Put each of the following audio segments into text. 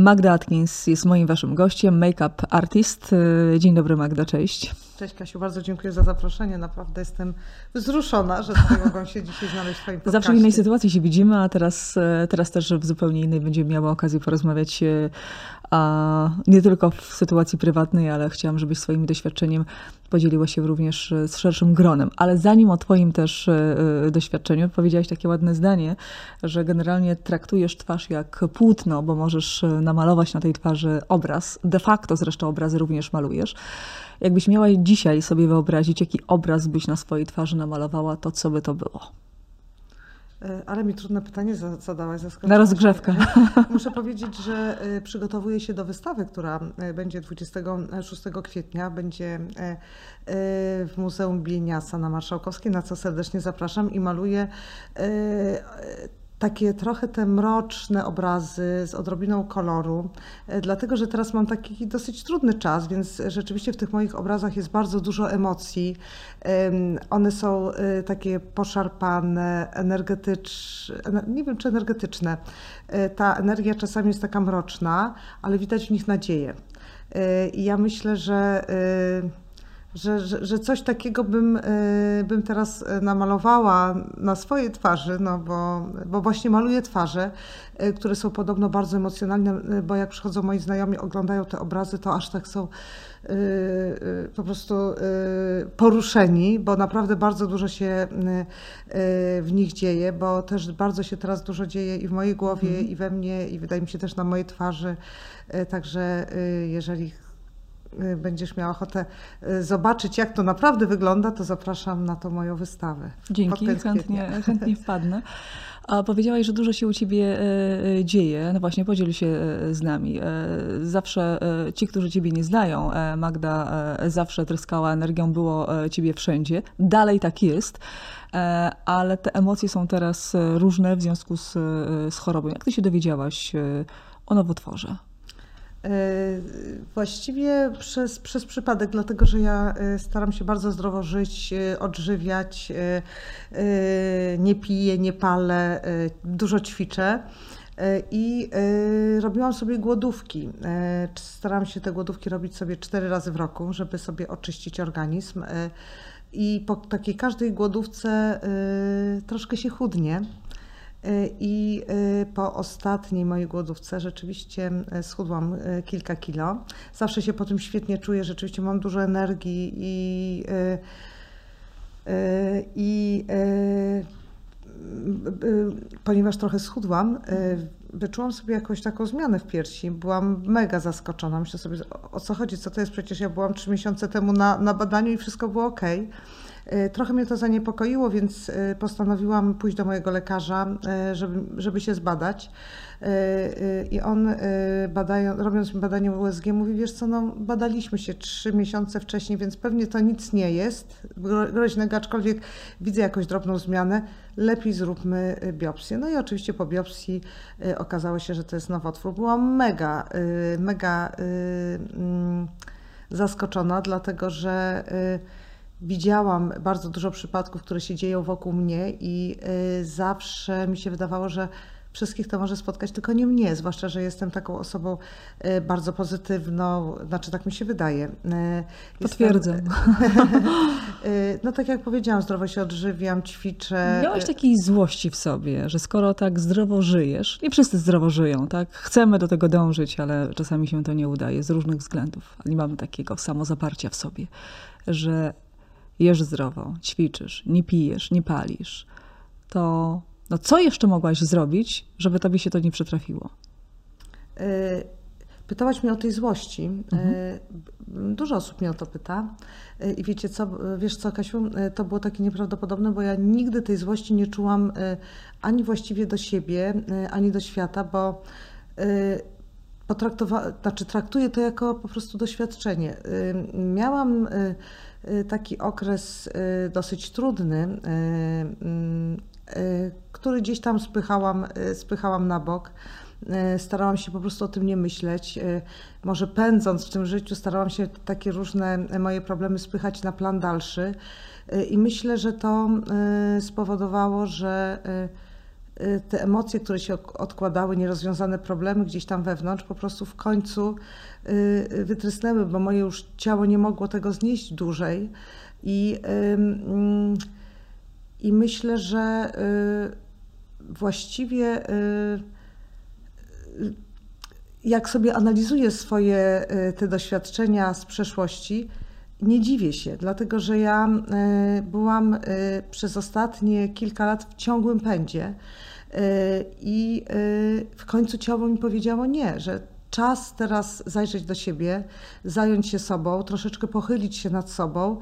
Magda Atkins jest moim waszym gościem, make-up artist. Dzień dobry Magda, cześć. Cześć Kasiu, bardzo dziękuję za zaproszenie. Naprawdę jestem wzruszona, że tutaj mogą się dzisiaj znaleźć w Twoim podcaście. Zawsze w innej sytuacji się widzimy, a teraz, teraz też w zupełnie innej będziemy miały okazję porozmawiać a nie tylko w sytuacji prywatnej, ale chciałam, żebyś swoim doświadczeniem podzieliła się również z szerszym gronem. Ale zanim o Twoim też e, e, doświadczeniu, powiedziałaś takie ładne zdanie, że generalnie traktujesz twarz jak płótno, bo możesz e, namalować na tej twarzy obraz. De facto zresztą obrazy również malujesz. Jakbyś miała dzisiaj sobie wyobrazić, jaki obraz byś na swojej twarzy namalowała, to co by to było? E, ale mi trudne pytanie zadałaś. Na rozgrzewkę. Muszę powiedzieć, że e, przygotowuję się do wystawy, która e, będzie 26 kwietnia. Będzie w Muzeum Bieniasa na Marszałkowskiej, na co serdecznie zapraszam i maluję takie trochę te mroczne obrazy z odrobiną koloru, e, dlatego że teraz mam taki dosyć trudny czas, więc rzeczywiście w tych moich obrazach jest bardzo dużo emocji. One są e, takie poszarpane, energetyczne, nie wiem czy energetyczne. E, ta energia czasami jest taka mroczna, ale widać w nich nadzieję. I ja myślę, że że, że, że, coś takiego bym, e, bym teraz e, namalowała na swojej twarzy, no bo, bo właśnie maluję twarze, e, które są podobno bardzo emocjonalne, bo jak przychodzą moi znajomi, oglądają te obrazy, to aż tak są po prostu poruszeni, bo naprawdę bardzo dużo się w nich dzieje, bo też bardzo się teraz dużo dzieje i w mojej głowie, mm. i we mnie, i wydaje mi się też na mojej twarzy. Także jeżeli Y, będziesz miała ochotę y, zobaczyć, jak to naprawdę wygląda, to zapraszam na tą moją wystawę. Dzięki, chętnie, chętnie wpadnę. A powiedziałaś, że dużo się u ciebie y, dzieje. No właśnie, podziel się z nami. Zawsze ci, którzy ciebie nie znają, Magda zawsze tryskała energią, było ciebie wszędzie. Dalej tak jest, ale te emocje są teraz różne w związku z, z chorobą. Jak ty się dowiedziałaś o nowotworze? E, właściwie przez, przez przypadek, dlatego że ja e, staram się bardzo zdrowo żyć, e, odżywiać, nie piję, nie palę, dużo ćwiczę. I robiłam sobie głodówki. Staram się te głodówki robić sobie cztery razy w roku, żeby sobie oczyścić organizm. I po takiej każdej głodówce troszkę się chudnie. Y, I y, po ostatniej mojej głodówce rzeczywiście y, schudłam kilka kilo. Zawsze się po tym świetnie czuję, rzeczywiście mam dużo energii i, i, ponieważ trochę schudłam, wyczułam sobie jakąś taką zmianę w piersi. Byłam mega zaskoczona. Myślę sobie, o co chodzi, co to jest? Przecież ja byłam trzy miesiące temu na, na badaniu i wszystko było ok. E, trochę mnie to zaniepokoiło, więc e, postanowiłam pójść do mojego lekarza, e, żeby, żeby się zbadać. I on, badają, robiąc badanie USG, mówi: Wiesz co, no, badaliśmy się trzy miesiące wcześniej, więc pewnie to nic nie jest groźnego, aczkolwiek widzę jakąś drobną zmianę. Lepiej zróbmy biopsję. No i oczywiście po biopsji okazało się, że to jest nowotwór. Byłam mega, mega mm, zaskoczona, dlatego że widziałam bardzo dużo przypadków, które się dzieją wokół mnie i y, zawsze mi się wydawało, że wszystkich to może spotkać, tylko nie mnie, zwłaszcza, że jestem taką osobą y, bardzo pozytywną, znaczy tak mi się wydaje. Y, Potwierdzam. no tak jak powiedziałam, zdrowo się odżywiam, ćwiczę. Miałeś takiej złości w sobie, że skoro tak zdrowo żyjesz, nie wszyscy zdrowo żyją, tak? Chcemy do tego dążyć, ale czasami się to nie udaje z różnych względów. Nie mamy takiego samozaparcia w sobie, że jesz zdrowo, ćwiczysz, nie pijesz, nie palisz, to no co jeszcze mogłaś zrobić, żeby tobie się to nie przytrafiło? E, pytałaś mnie o tej złości. E, mhm. Dużo osób mnie o to pyta. E, I wiecie co, wiesz co, Kasiu, to było takie nieprawdopodobne, bo ja nigdy tej złości nie czułam ani właściwie do siebie, ani do świata, bo potraktowa- znaczy traktuję to jako po prostu doświadczenie. Miałam Y, taki okres y, dosyć trudny, y, który gdzieś tam spychałam, spychałam na bok. Starałam się po prostu o tym nie myśleć. Może pędząc w tym życiu, starałam się takie różne moje problemy spychać na plan dalszy. I myślę, że to spowodowało, że y, te emocje, które się odkładały, nierozwiązane problemy gdzieś tam wewnątrz, po prostu w końcu y, y, wytrysnęły, bo moje już ciało nie mogło tego znieść dłużej. I, mm, i myślę, że y, właściwie y, y, jak sobie analizuję swoje y, te doświadczenia z przeszłości, nie dziwię się, dlatego że ja y, byłam y, przez ostatnie kilka lat w ciągłym pędzie y, i w końcu ciało mi powiedziało nie, że czas teraz zajrzeć do siebie, zająć się sobą, troszeczkę pochylić się nad sobą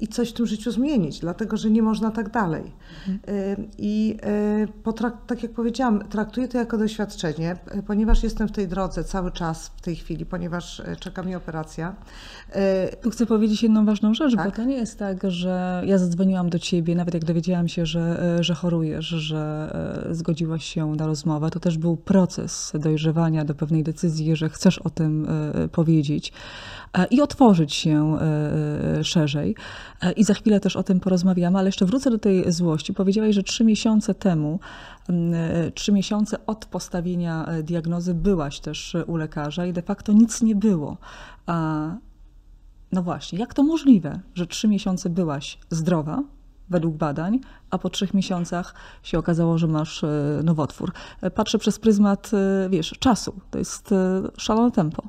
i coś w tym życiu zmienić, dlatego że nie można tak dalej. Y, I y, potrak- tak jak powiedziałam, traktuję to jako doświadczenie, y, ponieważ jestem w tej drodze cały czas w tej chwili, ponieważ y, czeka mnie operacja. Y, Tu chcę powiedzieć jedną ważną rzecz, bo Tak. to nie jest tak, że ja zadzwoniłam do ciebie, nawet jak dowiedziałam się, że, że chorujesz, że zgodziłaś się na rozmowę. To też był proces dojrzewania do pewnej decyzji, że chcesz o tym powiedzieć i otworzyć się e, e, szerzej. E, I za chwilę też o tym porozmawiamy, ale jeszcze wrócę do tej złości. Powiedziałaś, że trzy miesiące temu, e, trzy miesiące od postawienia e, diagnozy byłaś też u lekarza i de facto nic nie było. No właśnie, jak to możliwe, że trzy miesiące byłaś zdrowa, według badań, a po trzech miesiącach się okazało, że masz e, nowotwór? E, Patrzę przez pryzmat, e, wiesz, czasu. To jest e, szalone tempo.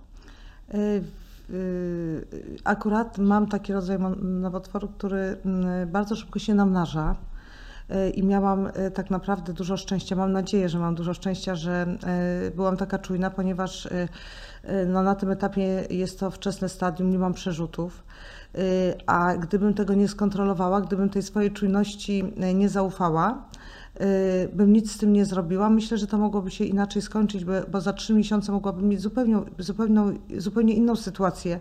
Y, Akurat mam taki rodzaj nowotworu, który mm, bardzo szybko się namnaża. Y, I miałam y, tak naprawdę dużo szczęścia. Mam nadzieję, że mam dużo szczęścia, że byłam taka czujna, ponieważ no, na tym etapie jest to wczesne stadium, nie mam przerzutów. A gdybym tego nie skontrolowała, gdybym tej swojej czujności nie zaufała, bym nic z tym nie zrobiła. Myślę, że to mogłoby się inaczej skończyć, bo, bo za trzy miesiące mogłabym mieć zupełnie, zupełnie, zupełnie inną sytuację,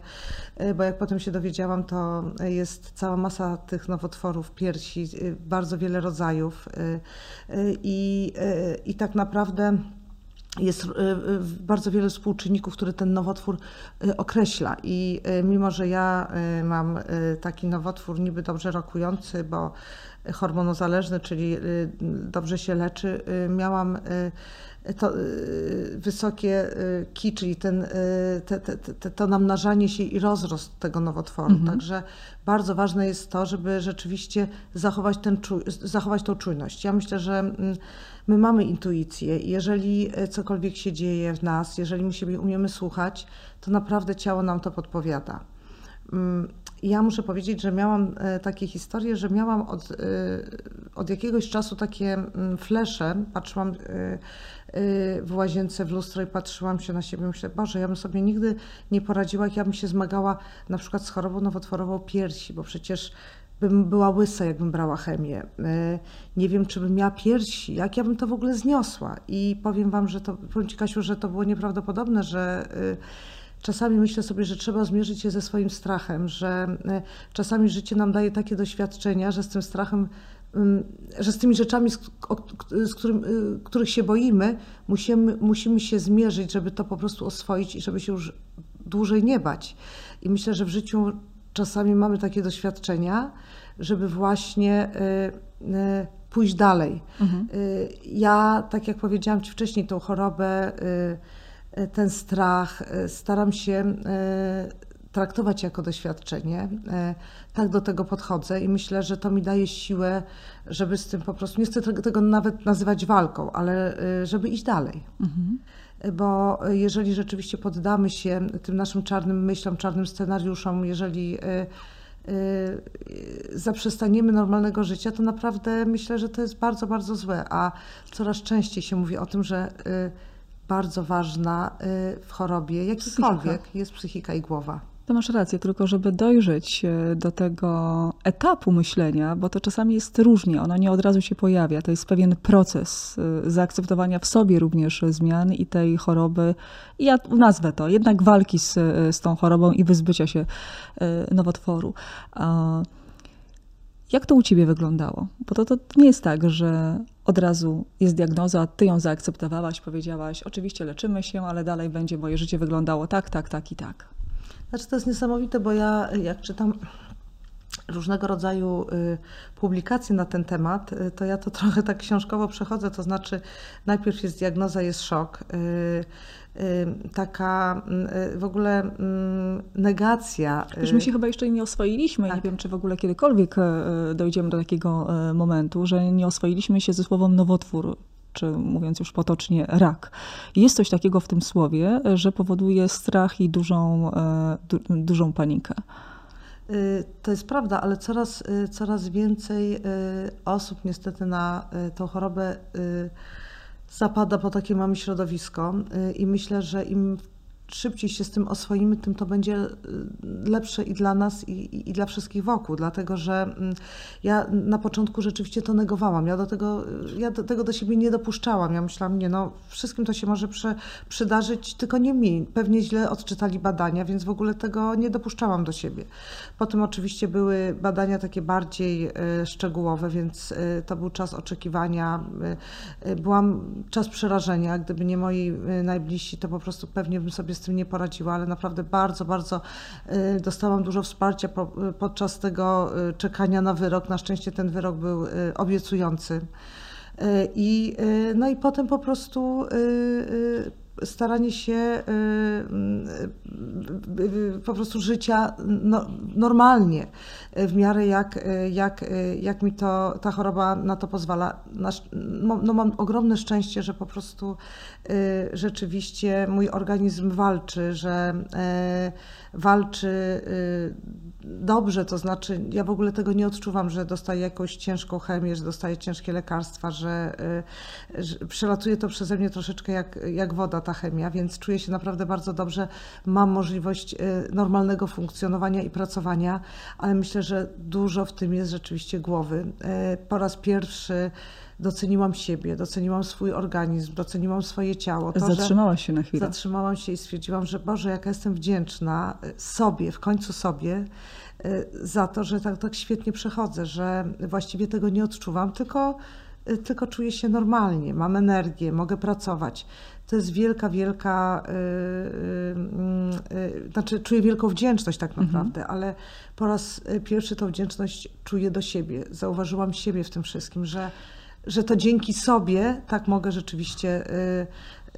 y, bo jak potem się dowiedziałam, to jest cała masa tych nowotworów piersi, y, bardzo wiele rodzajów y, y, i, y, i tak naprawdę jest y, y, bardzo wiele współczynników, które ten nowotwór y, określa. I y, mimo, że ja y, mam y, taki nowotwór niby dobrze rokujący, bo hormonozależny, czyli y, dobrze się leczy, y, miałam y, to wysokie ki, czyli ten, te, te, te, to namnażanie się i rozrost tego nowotworu. Także bardzo ważne jest to, żeby rzeczywiście zachować, ten, zachować tą czujność. Ja myślę, że mm, my mamy intuicję i jeżeli cokolwiek się dzieje w nas, jeżeli my siebie umiemy słuchać, to naprawdę ciało nam to podpowiada. Ja muszę powiedzieć, że miałam e, takie historie, że miałam od, e, od jakiegoś czasu takie mm, flesze. Patrzyłam e, w łazience w lustro i patrzyłam się na siebie. Myślę, Boże, ja bym sobie nigdy nie poradziła, jak ja bym się zmagała na przykład z chorobą nowotworową piersi, bo przecież bym była łysa, jakbym brała chemię. Nie wiem, czy bym miała piersi, jak ja bym to w ogóle zniosła. I powiem Wam, że to, powiem Ci Kasiu, że to było nieprawdopodobne, że czasami myślę sobie, że trzeba zmierzyć się ze swoim strachem, że y, czasami życie nam daje takie doświadczenia, że z tym strachem ym, że z tymi rzeczami, z, którym, y, których się boimy, musimy, musimy się zmierzyć, żeby to po prostu oswoić i żeby się już dłużej nie bać. I myślę, że w życiu czasami mamy takie doświadczenia, żeby właśnie y, pójść dalej. Y, Ja, tak jak powiedziałam Ci wcześniej, tą chorobę, ten strach, y, staram się y, traktować jako doświadczenie. Tak do tego podchodzę i myślę, że to mi daje siłę, żeby z tym po prostu, nie chcę tego- nawet nazywać walką, ale żeby iść dalej. Bo jeżeli rzeczywiście poddamy się tym naszym czarnym myślom, czarnym scenariuszom, jeżeli zaprzestaniemy normalnego życia, to naprawdę myślę, że to jest bardzo, bardzo złe. A coraz częściej się mówi o tym, że bardzo ważna y, w chorobie jakiejkolwiek jest psychika i głowa. To masz rację, tylko żeby dojrzeć e, do tego etapu myślenia, bo to czasami jest różnie, ono nie od razu się pojawia. To jest pewien proces e, zaakceptowania w sobie również zmian i tej choroby. I ja nazwę to jednak walki z, z tą chorobą i wyzbycia się nowotworu. Jak to u ciebie wyglądało? Bo to, to nie jest tak, że od razu jest diagnoza, ty ją zaakceptowałaś, powiedziałaś, oczywiście leczymy się, ale dalej będzie moje życie wyglądało tak, tak, tak i tak. Znaczy to jest niesamowite, bo ja jak czytam różnego rodzaju y, publikacje na ten temat, y, to ja to trochę tak książkowo przechodzę, to znaczy najpierw jest diagnoza, jest szok. Y, y, Taka y, w ogóle mm, negacja. y, Już my się chyba jeszcze nie oswoiliśmy. Nie Tak. wiem, czy w ogóle kiedykolwiek e, dojdziemy do takiego e, momentu, że nie oswoiliśmy się ze słowem nowotwór, czy mówiąc już potocznie, rak. Jest coś takiego w tym słowie, że powoduje strach i dużą, e, du, dużą panikę. Y, To jest prawda, ale coraz, y, coraz więcej y, osób niestety na y, tą chorobę y, zapada, bo takie mamy środowisko y, i myślę, że im szybciej się z tym oswoimy, tym to będzie y, lepsze i dla nas, i, i, dla wszystkich wokół, dlatego że mm, ja na początku rzeczywiście to negowałam. Ja do tego, ja do tego do siebie nie dopuszczałam. Ja myślałam, nie no, wszystkim to się może przy, przydarzyć, tylko nie mi. Pewnie źle odczytali badania, więc w ogóle tego nie dopuszczałam do siebie. Potem oczywiście były badania takie bardziej y, szczegółowe, więc y, to był czas oczekiwania. Byłam czas przerażenia. Gdyby nie moi najbliżsi, to po prostu pewnie bym sobie z tym nie poradziła, ale naprawdę bardzo, bardzo y, dostałam dużo wsparcia y, podczas tego y, czekania na wyrok. Na szczęście ten wyrok był obiecujący. I, no i potem po prostu staranie się po prostu życia no, normalnie, w miarę jak, jak, jak mi to, ta choroba na to pozwala. Mo- no, mam ogromne szczęście, że po prostu rzeczywiście mój organizm walczy, że y, walczy y, dobrze, to znaczy ja w ogóle tego nie odczuwam, że dostaję jakąś ciężką chemię, że dostaję ciężkie lekarstwa, że, y, że przelatuje to przeze mnie troszeczkę jak, jak woda ta chemia, więc czuję się naprawdę bardzo dobrze. Mam możliwość y, normalnego funkcjonowania i pracowania, ale myślę, że dużo w tym jest rzeczywiście głowy. Y, Po raz pierwszy doceniłam siebie, doceniłam swój organizm, doceniłam swoje ciało. To, Zatrzymałaś się na chwilę. Zatrzymałam się i stwierdziłam, że Boże, jaka jestem wdzięczna y, sobie, w końcu sobie, y, za to, że tak, tak świetnie przechodzę, że właściwie tego nie odczuwam, tylko, y, tylko czuję się normalnie, mam energię, mogę pracować. To jest wielka, wielka, y, y, y, y, znaczy czuję wielką wdzięczność tak naprawdę, ale po raz pierwszy tą wdzięczność czuję do siebie. Zauważyłam siebie w tym wszystkim, że, że to dzięki sobie tak mogę rzeczywiście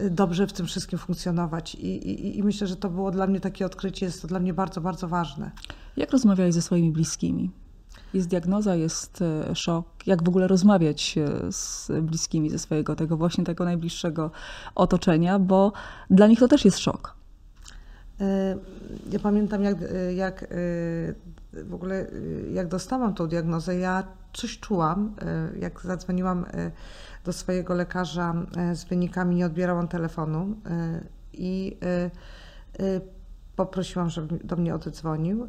y, y, dobrze w tym wszystkim funkcjonować. I, i, I myślę, że to było dla mnie takie odkrycie, jest to dla mnie bardzo, bardzo ważne. Jak rozmawiałeś ze swoimi bliskimi? Jest diagnoza, jest e, szok. Jak w ogóle rozmawiać z bliskimi ze swojego tego właśnie tego najbliższego otoczenia, bo dla nich to też jest szok. Ja pamiętam, jak, jak y, w ogóle y, jak dostałam tą diagnozę, ja coś czułam. y, Jak zadzwoniłam do swojego lekarza z wynikami, nie odbierał on telefonu i poprosiłam, żeby do mnie oddzwonił.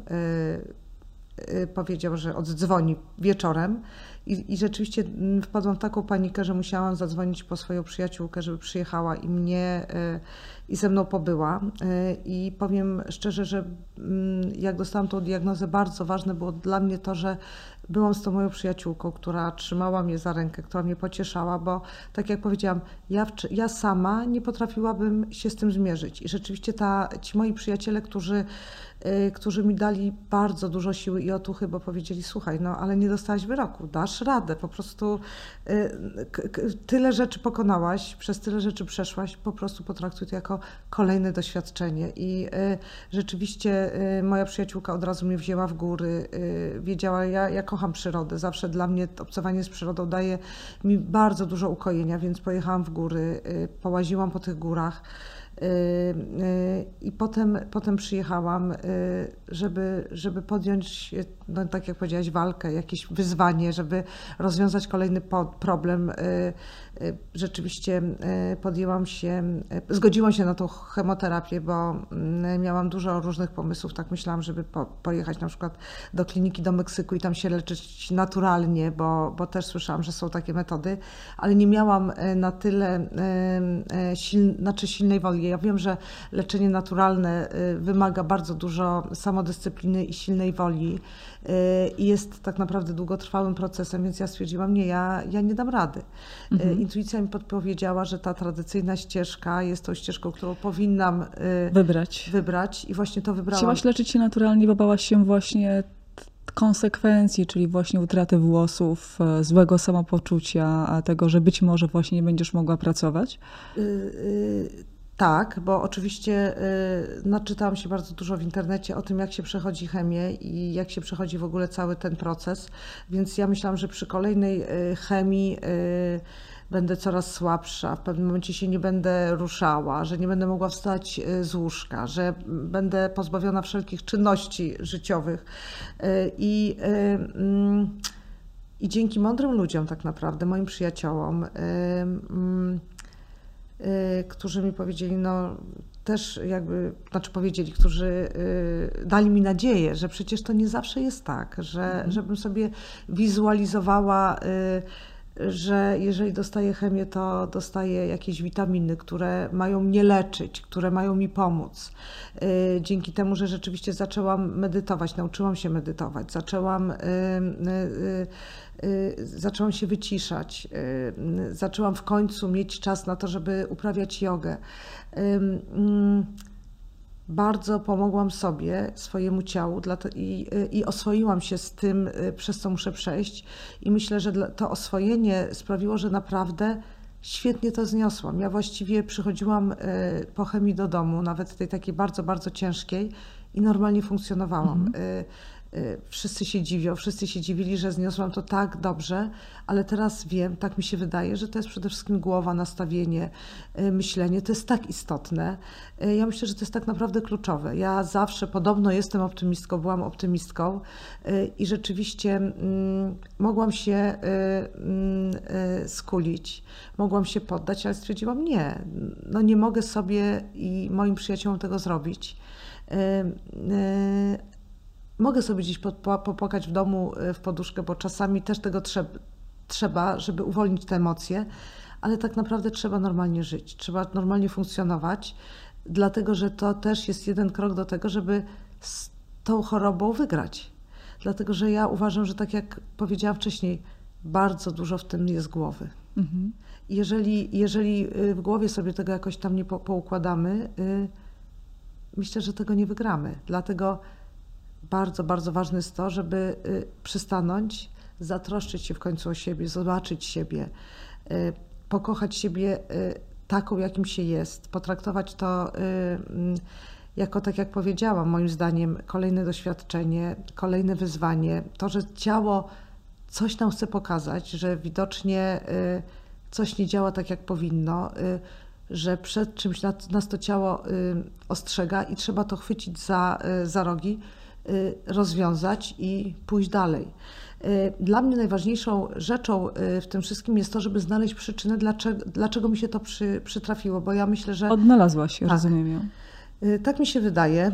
Y, Powiedział, że oddzwoni wieczorem i, i rzeczywiście wpadłam w taką panikę, że musiałam zadzwonić po swoją przyjaciółkę, żeby przyjechała i mnie y, i ze mną pobyła. Y, I powiem szczerze, że mm, jak dostałam tą diagnozę, bardzo ważne było dla mnie to, że byłam z tą moją przyjaciółką, która trzymała mnie za rękę, która mnie pocieszała, bo tak jak powiedziałam, ja, ja sama nie potrafiłabym się z tym zmierzyć. I rzeczywiście ta, ci moi przyjaciele, którzy, którzy mi dali bardzo dużo siły i otuchy, bo powiedzieli, słuchaj, no ale nie dostałaś wyroku, dasz radę, po prostu y, tyle rzeczy pokonałaś, przez tyle rzeczy przeszłaś, po prostu potraktuj to jako kolejne doświadczenie. I y, rzeczywiście y, moja przyjaciółka od razu mnie wzięła w góry, y, wiedziała, ja, ja kocham przyrodę, zawsze dla mnie obcowanie z przyrodą daje mi bardzo dużo ukojenia, więc pojechałam w góry, y, połaziłam po tych górach. Y, y, I potem, potem przyjechałam, y, żeby, żeby podjąć, no, tak jak powiedziałaś, walkę, jakieś wyzwanie, żeby rozwiązać kolejny problem. Rzeczywiście podjęłam się, zgodziłam się na tą chemoterapię, bo mm, miałam dużo różnych pomysłów. Tak myślałam, żeby po, pojechać na przykład do kliniki do Meksyku i tam się leczyć naturalnie, bo, bo też słyszałam, że są takie metody, ale nie miałam na tyle y, y, sil, znaczy silnej woli. Ja wiem, że leczenie naturalne y, wymaga bardzo dużo samodyscypliny i silnej woli y, i jest tak naprawdę długotrwałym procesem, więc ja stwierdziłam, nie, ja, ja nie dam rady. Y, Intuicja mi podpowiedziała, że ta tradycyjna ścieżka jest tą ścieżką, którą powinnam Wybrać. wybrać i właśnie to wybrałam. Chciałaś leczyć się naturalnie, bo bałaś się właśnie konsekwencji, czyli właśnie utraty włosów, e, złego samopoczucia, a tego, że być może właśnie nie będziesz mogła pracować? Tak, bo oczywiście y, naczytałam się bardzo dużo w internecie o tym, jak się przechodzi chemię i jak się przechodzi w ogóle cały ten proces, więc ja myślałam, że przy kolejnej y, chemii y, będę coraz słabsza, w pewnym momencie się nie będę ruszała, że nie będę mogła wstać y, z łóżka, że będę pozbawiona wszelkich czynności życiowych. Y, I, y, mm, i dzięki mądrym ludziom, tak naprawdę, moim przyjaciołom, mm, którzy mi powiedzieli, no też jakby, znaczy powiedzieli, którzy y, dali mi nadzieję, że przecież to nie zawsze jest tak, że żebym sobie wizualizowała, y, że jeżeli dostaję chemię, to dostaję jakieś witaminy, które mają mnie leczyć, które mają mi pomóc. Y, Dzięki temu, że rzeczywiście zaczęłam medytować, nauczyłam się medytować, zaczęłam, y, y, zaczęłam się wyciszać, zaczęłam w końcu mieć czas na to, żeby uprawiać jogę. Bardzo pomogłam sobie, swojemu ciału i, i oswoiłam się z tym, y, przez co muszę przejść. I myślę, że to oswojenie sprawiło, że naprawdę świetnie to zniosłam. Ja właściwie przychodziłam y, po chemii do domu, nawet tej takiej bardzo, bardzo ciężkiej i normalnie funkcjonowałam. Y, y, Wszyscy się dziwią, wszyscy się dziwili, że zniosłam to tak dobrze, ale teraz wiem, tak mi się wydaje, że to jest przede wszystkim głowa, nastawienie, y, myślenie. To jest tak istotne. Y, Ja myślę, że to jest tak naprawdę kluczowe. Ja zawsze podobno jestem optymistką, byłam optymistką y, i rzeczywiście mm, mogłam się y, mm, y, skulić, mogłam się poddać, ale stwierdziłam nie, no nie mogę sobie i moim przyjaciołom tego zrobić. Mogę sobie gdzieś popła- popłakać w domu y, w poduszkę, bo czasami też tego trzeba, trzeba, żeby uwolnić te emocje, ale tak naprawdę trzeba normalnie żyć, trzeba normalnie funkcjonować, dlatego że to też jest jeden krok do tego, żeby z tą chorobą wygrać. Dlatego że ja uważam, że tak jak powiedziałam wcześniej, bardzo dużo w tym jest głowy. Mhm. Jeżeli, jeżeli y, w głowie sobie tego jakoś tam nie po, poukładamy, y, myślę, że tego nie wygramy. Dlatego bardzo, bardzo ważne jest to, żeby y, przystanąć, zatroszczyć się w końcu o siebie, zobaczyć siebie, y, pokochać siebie y, taką, jakim się jest, potraktować to mm, jako, tak jak powiedziałam, moim zdaniem, kolejne doświadczenie, kolejne wyzwanie. To, że ciało coś nam chce pokazać, że widocznie coś nie działa tak, jak powinno, że przed czymś nas, to ciało ostrzega i trzeba to chwycić za, za rogi, rozwiązać i pójść dalej. Y, Dla mnie najważniejszą rzeczą y, w tym wszystkim jest to, żeby znaleźć przyczynę, dlaczego, dlaczego mi się to przy, przytrafiło, bo ja myślę, że Odnalazłaś, Tak. rozumiem ją. Y, Tak mi się wydaje.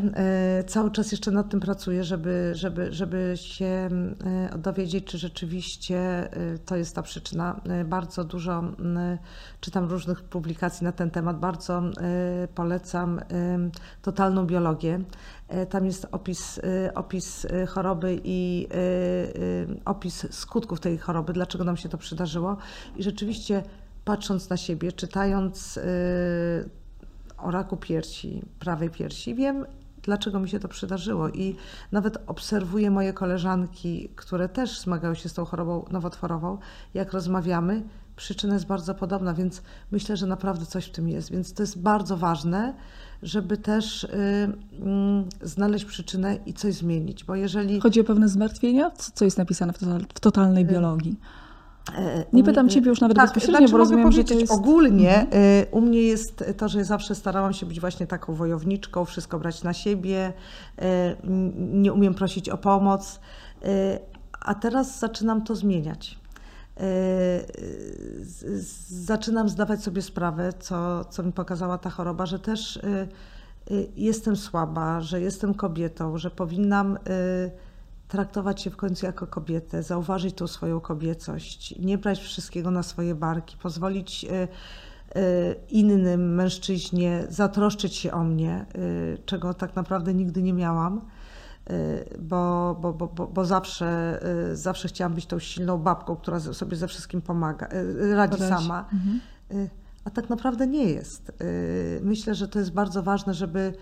Y, Cały czas jeszcze nad tym pracuję, żeby, żeby, żeby się y, dowiedzieć, czy rzeczywiście to jest ta przyczyna. Bardzo dużo czytam różnych publikacji na ten temat. Bardzo polecam totalną biologię. Tam jest opis, opis choroby i opis skutków tej choroby, dlaczego nam się to przydarzyło. I rzeczywiście patrząc na siebie, czytając o raku piersi, prawej piersi, wiem, dlaczego mi się to przydarzyło. I nawet obserwuję moje koleżanki, które też zmagają się z tą chorobą nowotworową, jak rozmawiamy, przyczyna jest bardzo podobna, więc myślę, że naprawdę coś w tym jest. Więc to jest bardzo ważne, żeby też y, mm, znaleźć przyczynę i coś zmienić, bo jeżeli... Chodzi o pewne zmartwienia? Co, co jest napisane w, total, w totalnej biologii? E, Nie pytam ciebie już nawet tak, bezpośrednio, znaczy bo mogę rozumiem, że to powiedzieć jest... Mhm. ogólnie. y, U mnie jest to, że zawsze starałam się być właśnie taką wojowniczką, wszystko brać na siebie, y, nie umiem prosić o pomoc, y, a teraz zaczynam to zmieniać. Zaczynam zdawać sobie sprawę, co, co mi pokazała ta choroba, że też jestem słaba, że jestem kobietą, że powinnam traktować się w końcu jako kobietę, zauważyć tą swoją kobiecość, nie brać wszystkiego na swoje barki, pozwolić y, y, innym mężczyźnie zatroszczyć się o mnie, y, czego tak naprawdę nigdy nie miałam, bo, bo, bo, bo, zawsze, zawsze chciałam być tą silną babką, która sobie ze wszystkim pomaga, radzi sama. Mhm. A tak naprawdę nie jest. Myślę, że to jest bardzo ważne, żeby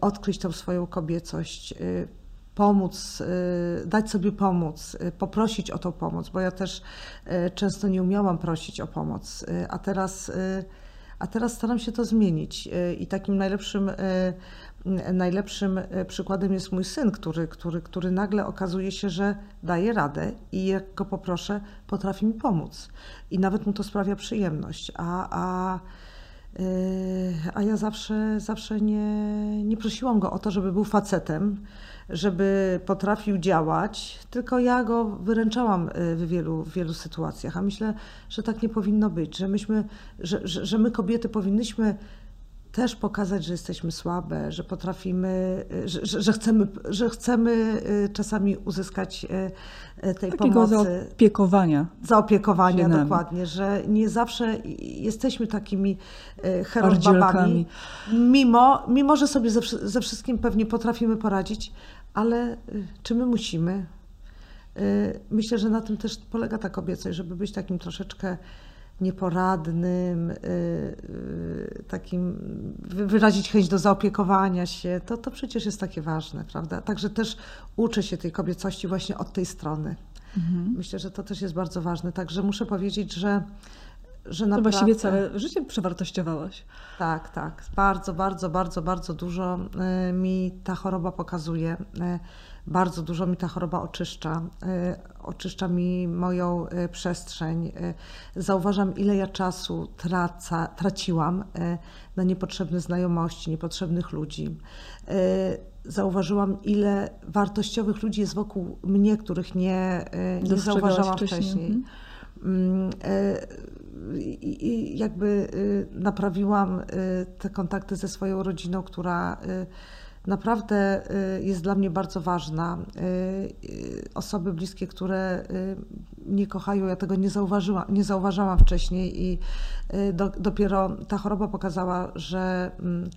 odkryć tą swoją kobiecość, pomóc, y, dać sobie pomóc, y, poprosić o tą pomoc, bo ja też y, często nie umiałam prosić o pomoc, a teraz, a teraz staram się to zmienić. I takim najlepszym, najlepszym przykładem jest mój syn, który, który, który nagle okazuje się, że daje radę i jak go poproszę, potrafi mi pomóc. I nawet mu to sprawia przyjemność. A, a a ja zawsze, zawsze nie, nie prosiłam go o to, żeby był facetem, żeby potrafił działać, tylko ja go wyręczałam y, w wielu, w wielu sytuacjach. A myślę, że tak nie powinno być, że, myśmy, że, że, że my kobiety powinnyśmy też pokazać, że jesteśmy słabe, że potrafimy, y, że, że, chcemy, że chcemy y, czasami uzyskać tej Takiego pomocy. zaopiekowania. Zaopiekowania, dokładnie, że nie zawsze jesteśmy takimi herobabami, mimo, mimo że sobie ze, ze wszystkim pewnie potrafimy poradzić, ale y, czy my musimy? Y, myślę, że na tym też polega ta kobiecość, żeby być takim troszeczkę nieporadnym, y, takim wyrazić chęć do zaopiekowania się, to, to przecież jest takie ważne, prawda? Także też uczę się tej kobiecości właśnie od tej strony. Mhm. Myślę, że to też jest bardzo ważne. Także muszę powiedzieć, że że naprawdę... To właściwie całe życie przewartościowałaś. Tak, tak. Bardzo, bardzo, bardzo, bardzo dużo y, mi ta choroba pokazuje. Y, bardzo dużo mi ta choroba oczyszcza. Y, oczyszcza mi moją przestrzeń. Zauważam, ile ja czasu traca, traciłam na niepotrzebne znajomości, niepotrzebnych ludzi. Zauważyłam, ile wartościowych ludzi jest wokół mnie, których nie, nie zauważałam wcześniej. wcześniej. I jakby y, naprawiłam y, te kontakty ze swoją rodziną, która y, naprawdę jest dla mnie bardzo ważna. Osoby bliskie, które mnie kochają, ja tego nie, zauważyłam, nie zauważałam wcześniej i do, dopiero ta choroba pokazała, że mm,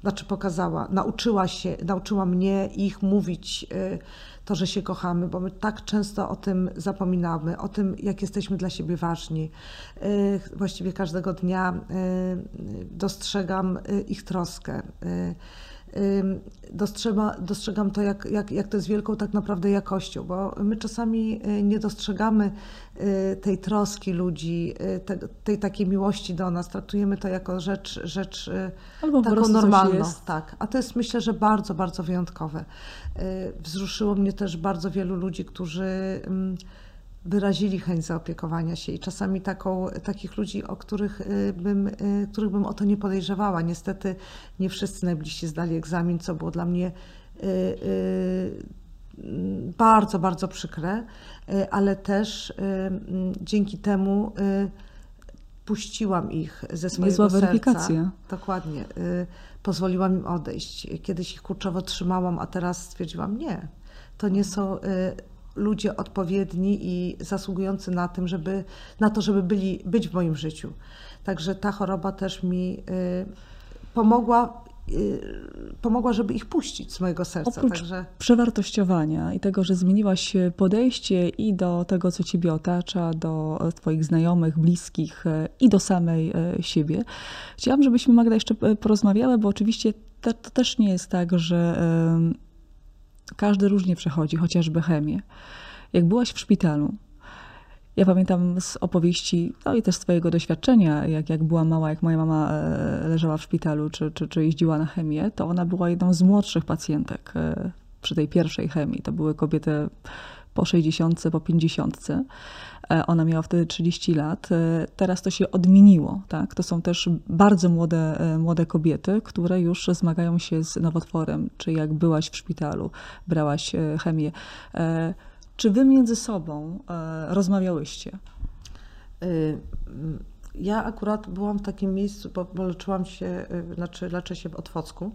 znaczy pokazała, nauczyła się, nauczyła mnie ich mówić to, że się kochamy, bo my tak często o tym zapominamy, o tym, jak jesteśmy dla siebie ważni. Y, właściwie każdego dnia y, dostrzegam y, ich troskę. Dostrzega, dostrzegam to, jak, jak, jak to jest wielką tak naprawdę jakością, bo my czasami nie dostrzegamy tej troski ludzi, te, tej takiej miłości do nas. Traktujemy to jako rzecz, rzecz Albo taką normalną. Tak. A to jest myślę, że bardzo, bardzo wyjątkowe. Wzruszyło mnie też bardzo wielu ludzi, którzy wyrazili chęć zaopiekowania się i czasami taką, takich ludzi, o których y, bym, y, których bym o to nie podejrzewała. Niestety nie wszyscy najbliżsi zdali egzamin, co było dla mnie y, bardzo, bardzo przykre, ale też dzięki temu puściłam ich ze swojego Niezła serca. weryfikacja. Dokładnie. Pozwoliłam im odejść. Kiedyś ich kurczowo trzymałam, a teraz stwierdziłam nie. To nie są ludzie odpowiedni i zasługujący na, tym, żeby, na to, żeby byli, być w moim życiu. Także ta choroba też mi y, pomogła y, pomogła, żeby ich puścić z mojego serca. Oprócz Także... przewartościowania i tego, że zmieniłaś podejście i do tego, co ciebie otacza, do twoich znajomych, bliskich i do samej e, siebie, chciałam, żebyśmy Magda jeszcze e, porozmawiały, bo oczywiście to, to też nie jest tak, że każdy różnie przechodzi, chociażby chemię. Jak byłaś w szpitalu, ja pamiętam z opowieści, no i też twojego doświadczenia, jak, jak była mała, jak moja mama e, leżała w szpitalu, czy, czy, czy jeździła na chemię, to ona była jedną z młodszych pacjentek e, przy tej pierwszej chemii. To były kobiety po 60, po 50. E, ona miała wtedy 30 lat. E, teraz to się odmieniło. Tak? To są też bardzo młode, e, młode kobiety, które już zmagają się z nowotworem. Czy jak byłaś w szpitalu, brałaś chemię. Czy wy między sobą rozmawiałyście? Ja akurat byłam w takim miejscu, bo, leczyłam się, znaczy leczę się w Otwocku.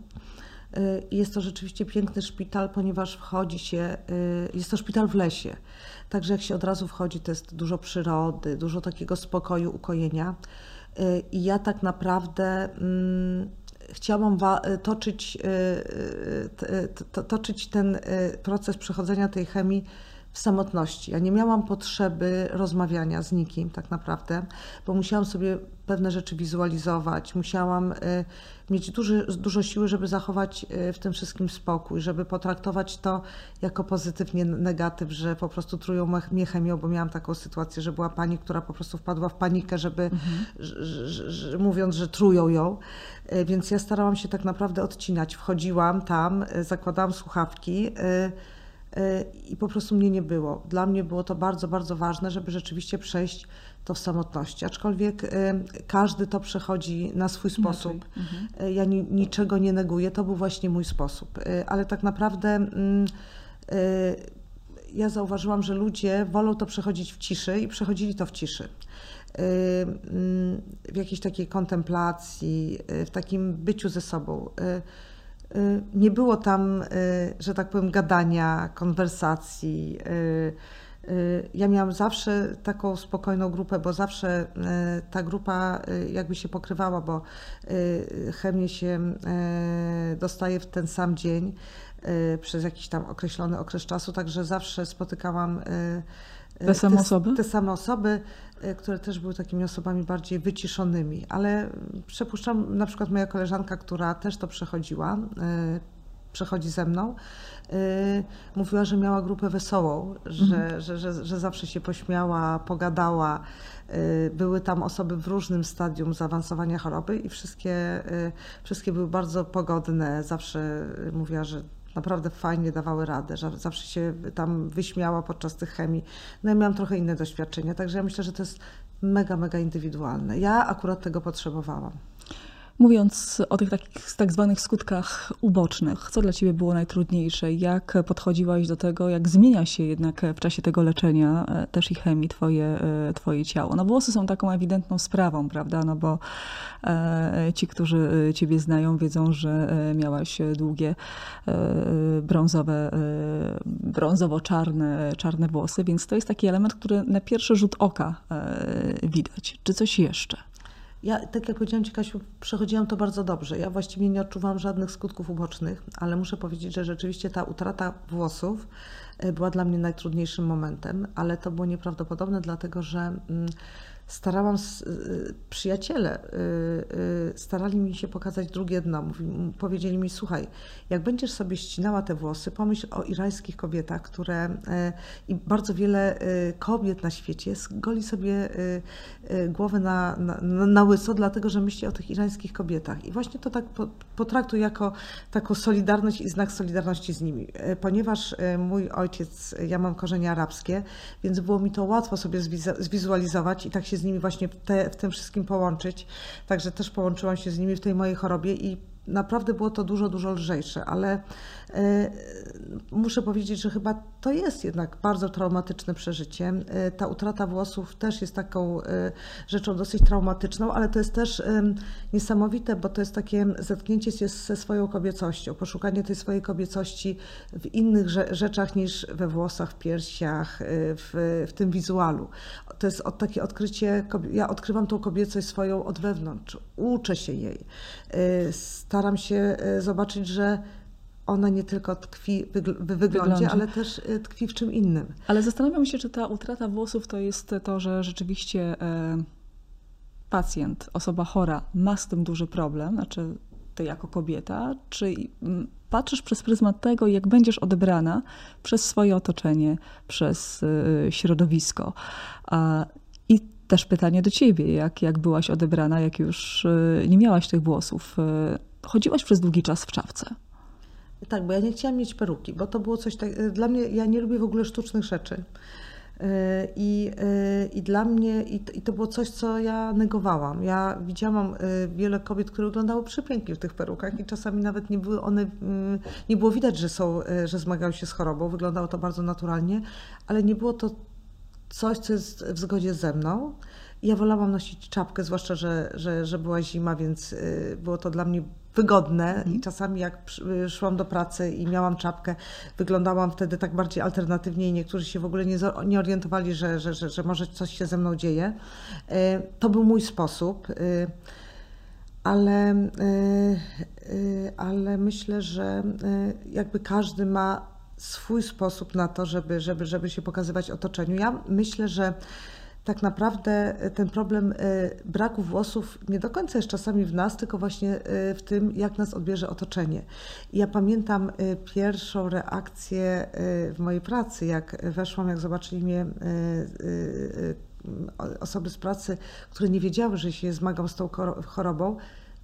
Jest to rzeczywiście piękny szpital, ponieważ wchodzi się, jest to szpital w lesie. Także jak się od razu wchodzi, to jest dużo przyrody, dużo takiego spokoju, ukojenia. Y, I ja tak naprawdę mm, chciałam toczyć, y, y, toczyć ten proces przechodzenia tej chemii w samotności. Ja nie miałam potrzeby rozmawiania z nikim tak naprawdę, bo musiałam sobie pewne rzeczy wizualizować, musiałam y, mieć duży, dużo siły, żeby zachować y, w tym wszystkim spokój, żeby potraktować to jako pozytywnie negatyw, że po prostu trują mnie chemią, bo miałam taką sytuację, że była pani, która po prostu wpadła w panikę, żeby mhm. mówiąc, że trują ją. Y, więc ja starałam się tak naprawdę odcinać. Wchodziłam tam, zakładałam słuchawki i po prostu mnie nie było. Dla mnie było to bardzo, bardzo ważne, żeby rzeczywiście przejść to w samotności. Aczkolwiek y, każdy to przechodzi na swój sposób. Mhm. Y, ja ni, niczego nie neguję, to był właśnie mój sposób. Y, ale tak naprawdę mm, ja zauważyłam, że ludzie wolą to przechodzić w ciszy i przechodzili to w ciszy. Mm, w jakiejś takiej kontemplacji, w takim byciu ze sobą. Nie było tam, że tak powiem, gadania, konwersacji Y, ja miałam zawsze taką spokojną grupę, bo zawsze y, ta grupa y, jakby się pokrywała, bo chemię się dostaje w ten sam dzień przez jakiś tam określony okres czasu, także zawsze spotykałam te same osoby? Te same osoby, które też były takimi osobami bardziej wyciszonymi, ale przypuszczam, na przykład moja koleżanka, która też to przechodziła, przechodzi ze mną, Y, mówiła, że miała grupę wesołą, że, mhm. że, że, że zawsze się pośmiała, pogadała. Y, były tam osoby w różnym stadium zaawansowania choroby i wszystkie, y, wszystkie były bardzo pogodne. Zawsze mówiła, że naprawdę fajnie dawały radę, że zawsze się tam wyśmiała podczas tych chemii. No ja miałam trochę inne doświadczenia, także ja myślę, że to jest mega, mega indywidualne. Ja akurat tego potrzebowałam. Mówiąc o tych takich tak zwanych skutkach ubocznych, co dla Ciebie było najtrudniejsze? Jak podchodziłaś do tego, jak zmienia się jednak w czasie tego leczenia e, też i chemii Twoje, e, twoje ciało? No włosy są taką ewidentną sprawą, prawda? No bo e, ci, którzy Ciebie znają, wiedzą, że miałaś długie brązowe, brązowo-czarne czarne włosy, więc to jest taki element, który na pierwszy rzut oka widać. Czy coś jeszcze? Ja, tak jak powiedziałam Ci, Kasiu, przechodziłam to bardzo dobrze. Ja właściwie nie odczuwałam żadnych skutków ubocznych, ale muszę powiedzieć, że rzeczywiście ta utrata włosów e, była dla mnie najtrudniejszym momentem, ale to było nieprawdopodobne, dlatego że. Mm, starałam, y, przyjaciele y, y, starali mi się pokazać drugie dno. powiedzieli mi, słuchaj, jak będziesz sobie ścinała te włosy, pomyśl o irańskich kobietach, które i bardzo wiele kobiet na świecie goli sobie głowę na, na, na łyso, dlatego że myśli o tych irańskich kobietach. I właśnie to tak potraktuj jako taką solidarność i znak solidarności z nimi. Ponieważ mój ojciec, ja mam korzenie arabskie, więc było mi to łatwo sobie zwizualizować i tak się się z nimi właśnie w, te, w tym wszystkim połączyć. Także też połączyłam się z nimi w tej mojej chorobie i naprawdę było to dużo, dużo lżejsze, ale muszę powiedzieć, że chyba to jest jednak bardzo traumatyczne przeżycie. E, ta utrata włosów też jest taką e, rzeczą dosyć traumatyczną, ale to jest też niesamowite, bo to jest takie zetknięcie się ze swoją kobiecością, poszukanie tej swojej kobiecości w innych rzeczach niż we włosach, w piersiach, w, w tym wizualu. To jest takie odkrycie, ja odkrywam tą kobiecość swoją od wewnątrz, uczę się jej staram się zobaczyć, że ona nie tylko tkwi w wyglądzie, ale też e, tkwi w czym innym. Ale zastanawiam się, czy ta utrata włosów to jest to, że rzeczywiście e, pacjent, osoba chora ma z tym duży problem, znaczy ty jako kobieta, czy patrzysz przez pryzmat tego, jak będziesz odebrana przez swoje otoczenie, przez środowisko. I też pytanie do ciebie, jak, jak byłaś odebrana, jak już nie miałaś tych włosów chodziłaś przez długi czas w czapce. Tak, bo ja nie chciałam mieć peruki, bo to było coś tak. Dla mnie, ja nie lubię w ogóle sztucznych rzeczy. E, I, e, I dla mnie, i to było coś, co ja negowałam. Ja widziałam wiele kobiet, które wyglądały przepięknie w tych perukach i czasami nawet nie były one, mm, nie było widać, że są, że zmagały się z chorobą. Wyglądało to bardzo naturalnie, ale nie było to coś, co jest w zgodzie ze mną. Ja wolałam nosić czapkę, zwłaszcza, że, że, że była zima, więc było to dla mnie wygodne i mhm. czasami jak szłam do pracy i miałam czapkę, wyglądałam wtedy tak bardziej alternatywnie i niektórzy się w ogóle nie, nie orientowali, że, że, że, że może coś się ze mną dzieje. E, to był mój sposób, ale, ale myślę, że jakby każdy ma swój sposób na to, żeby, żeby, żeby się pokazywać otoczeniu. Ja myślę, że tak naprawdę ten problem e, braku włosów nie do końca jest czasami w nas, tylko właśnie e, w tym, jak nas odbierze otoczenie. Ja pamiętam e, pierwszą reakcję w mojej pracy, jak weszłam, jak zobaczyli mnie osoby z pracy, które nie wiedziały, że się zmagam z tą chorobą,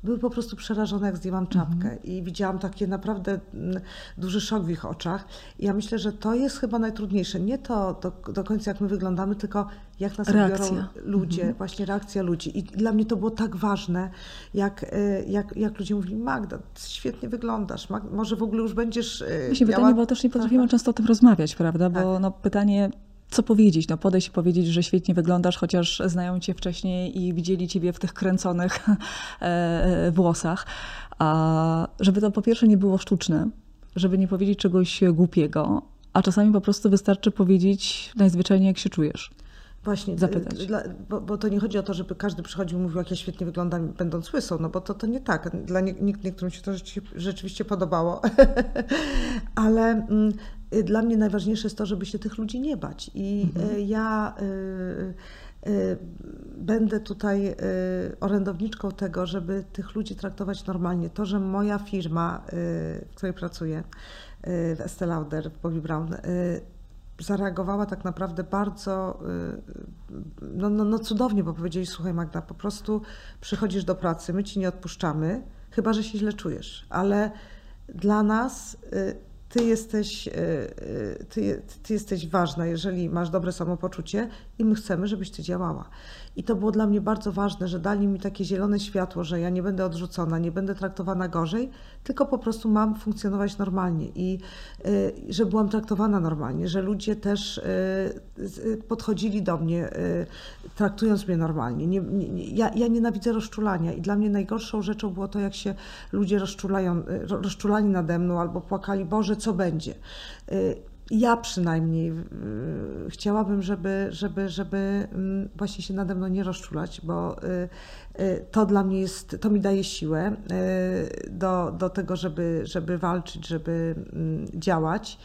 były po prostu przerażone, jak zdjęłam czapkę mhm. i widziałam takie naprawdę mm, duży szok w ich oczach. I ja myślę, że to jest chyba najtrudniejsze. Nie to do, do końca, jak my wyglądamy, tylko jak nas odbiorą ludzie, mhm. właśnie reakcja ludzi. I dla mnie to było tak ważne, jak, e, jak, jak ludzie mówili, Magda, świetnie wyglądasz, Mag może w ogóle już będziesz e, Myślę, miała... pytanie, bo też nie potrafimy tak. często o tym rozmawiać, prawda? Bo tak. no, pytanie co powiedzieć? No podejść i powiedzieć, że świetnie wyglądasz, chociaż znają cię wcześniej i widzieli ciebie w tych kręconych e, e, włosach. A żeby to po pierwsze nie było sztuczne, żeby nie powiedzieć czegoś głupiego, a czasami po prostu wystarczy powiedzieć najzwyczajniej, jak się czujesz. Właśnie, zapytać. Dla, bo, bo, to nie chodzi o to, żeby każdy przychodził i mówił, jak ja świetnie wyglądam, będąc łysą, no bo to, to nie tak. Dla nie, niektórym się to rzeczywiście podobało. Ale mm, y, dla mnie najważniejsze jest to, żeby się tych ludzi nie bać. I mhm. Y, ja y, y, będę tutaj y, orędowniczką tego, żeby tych ludzi traktować normalnie. To, że moja firma, y, w której pracuję, w Estée Lauder, w Bobby Brown, zareagowała tak naprawdę bardzo no, no, no cudownie, bo powiedzieli, słuchaj Magda, po prostu przychodzisz do pracy, my ci nie odpuszczamy, chyba że się źle czujesz, ale dla nas ty jesteś, e, e, ty, ty, jesteś ważna, jeżeli masz dobre samopoczucie i my chcemy, żebyś ty działała. I to było dla mnie bardzo ważne, że dali mi takie zielone światło, że ja nie będę odrzucona, nie będę traktowana gorzej, tylko po prostu mam funkcjonować normalnie i y, że byłam traktowana normalnie, że ludzie też podchodzili do mnie, traktując mnie normalnie. Nie, nie, ja, ja nienawidzę rozczulania i dla mnie najgorszą rzeczą było to, jak się ludzie rozczulają, rozczulali nade mną albo płakali, Boże, co będzie ja przynajmniej chciałabym, żeby, żeby, żeby mm, właśnie się nade mną nie rozczulać, bo y, y, to dla mnie jest, to mi daje siłę y, do, do tego, żeby, żeby walczyć, żeby mm, działać.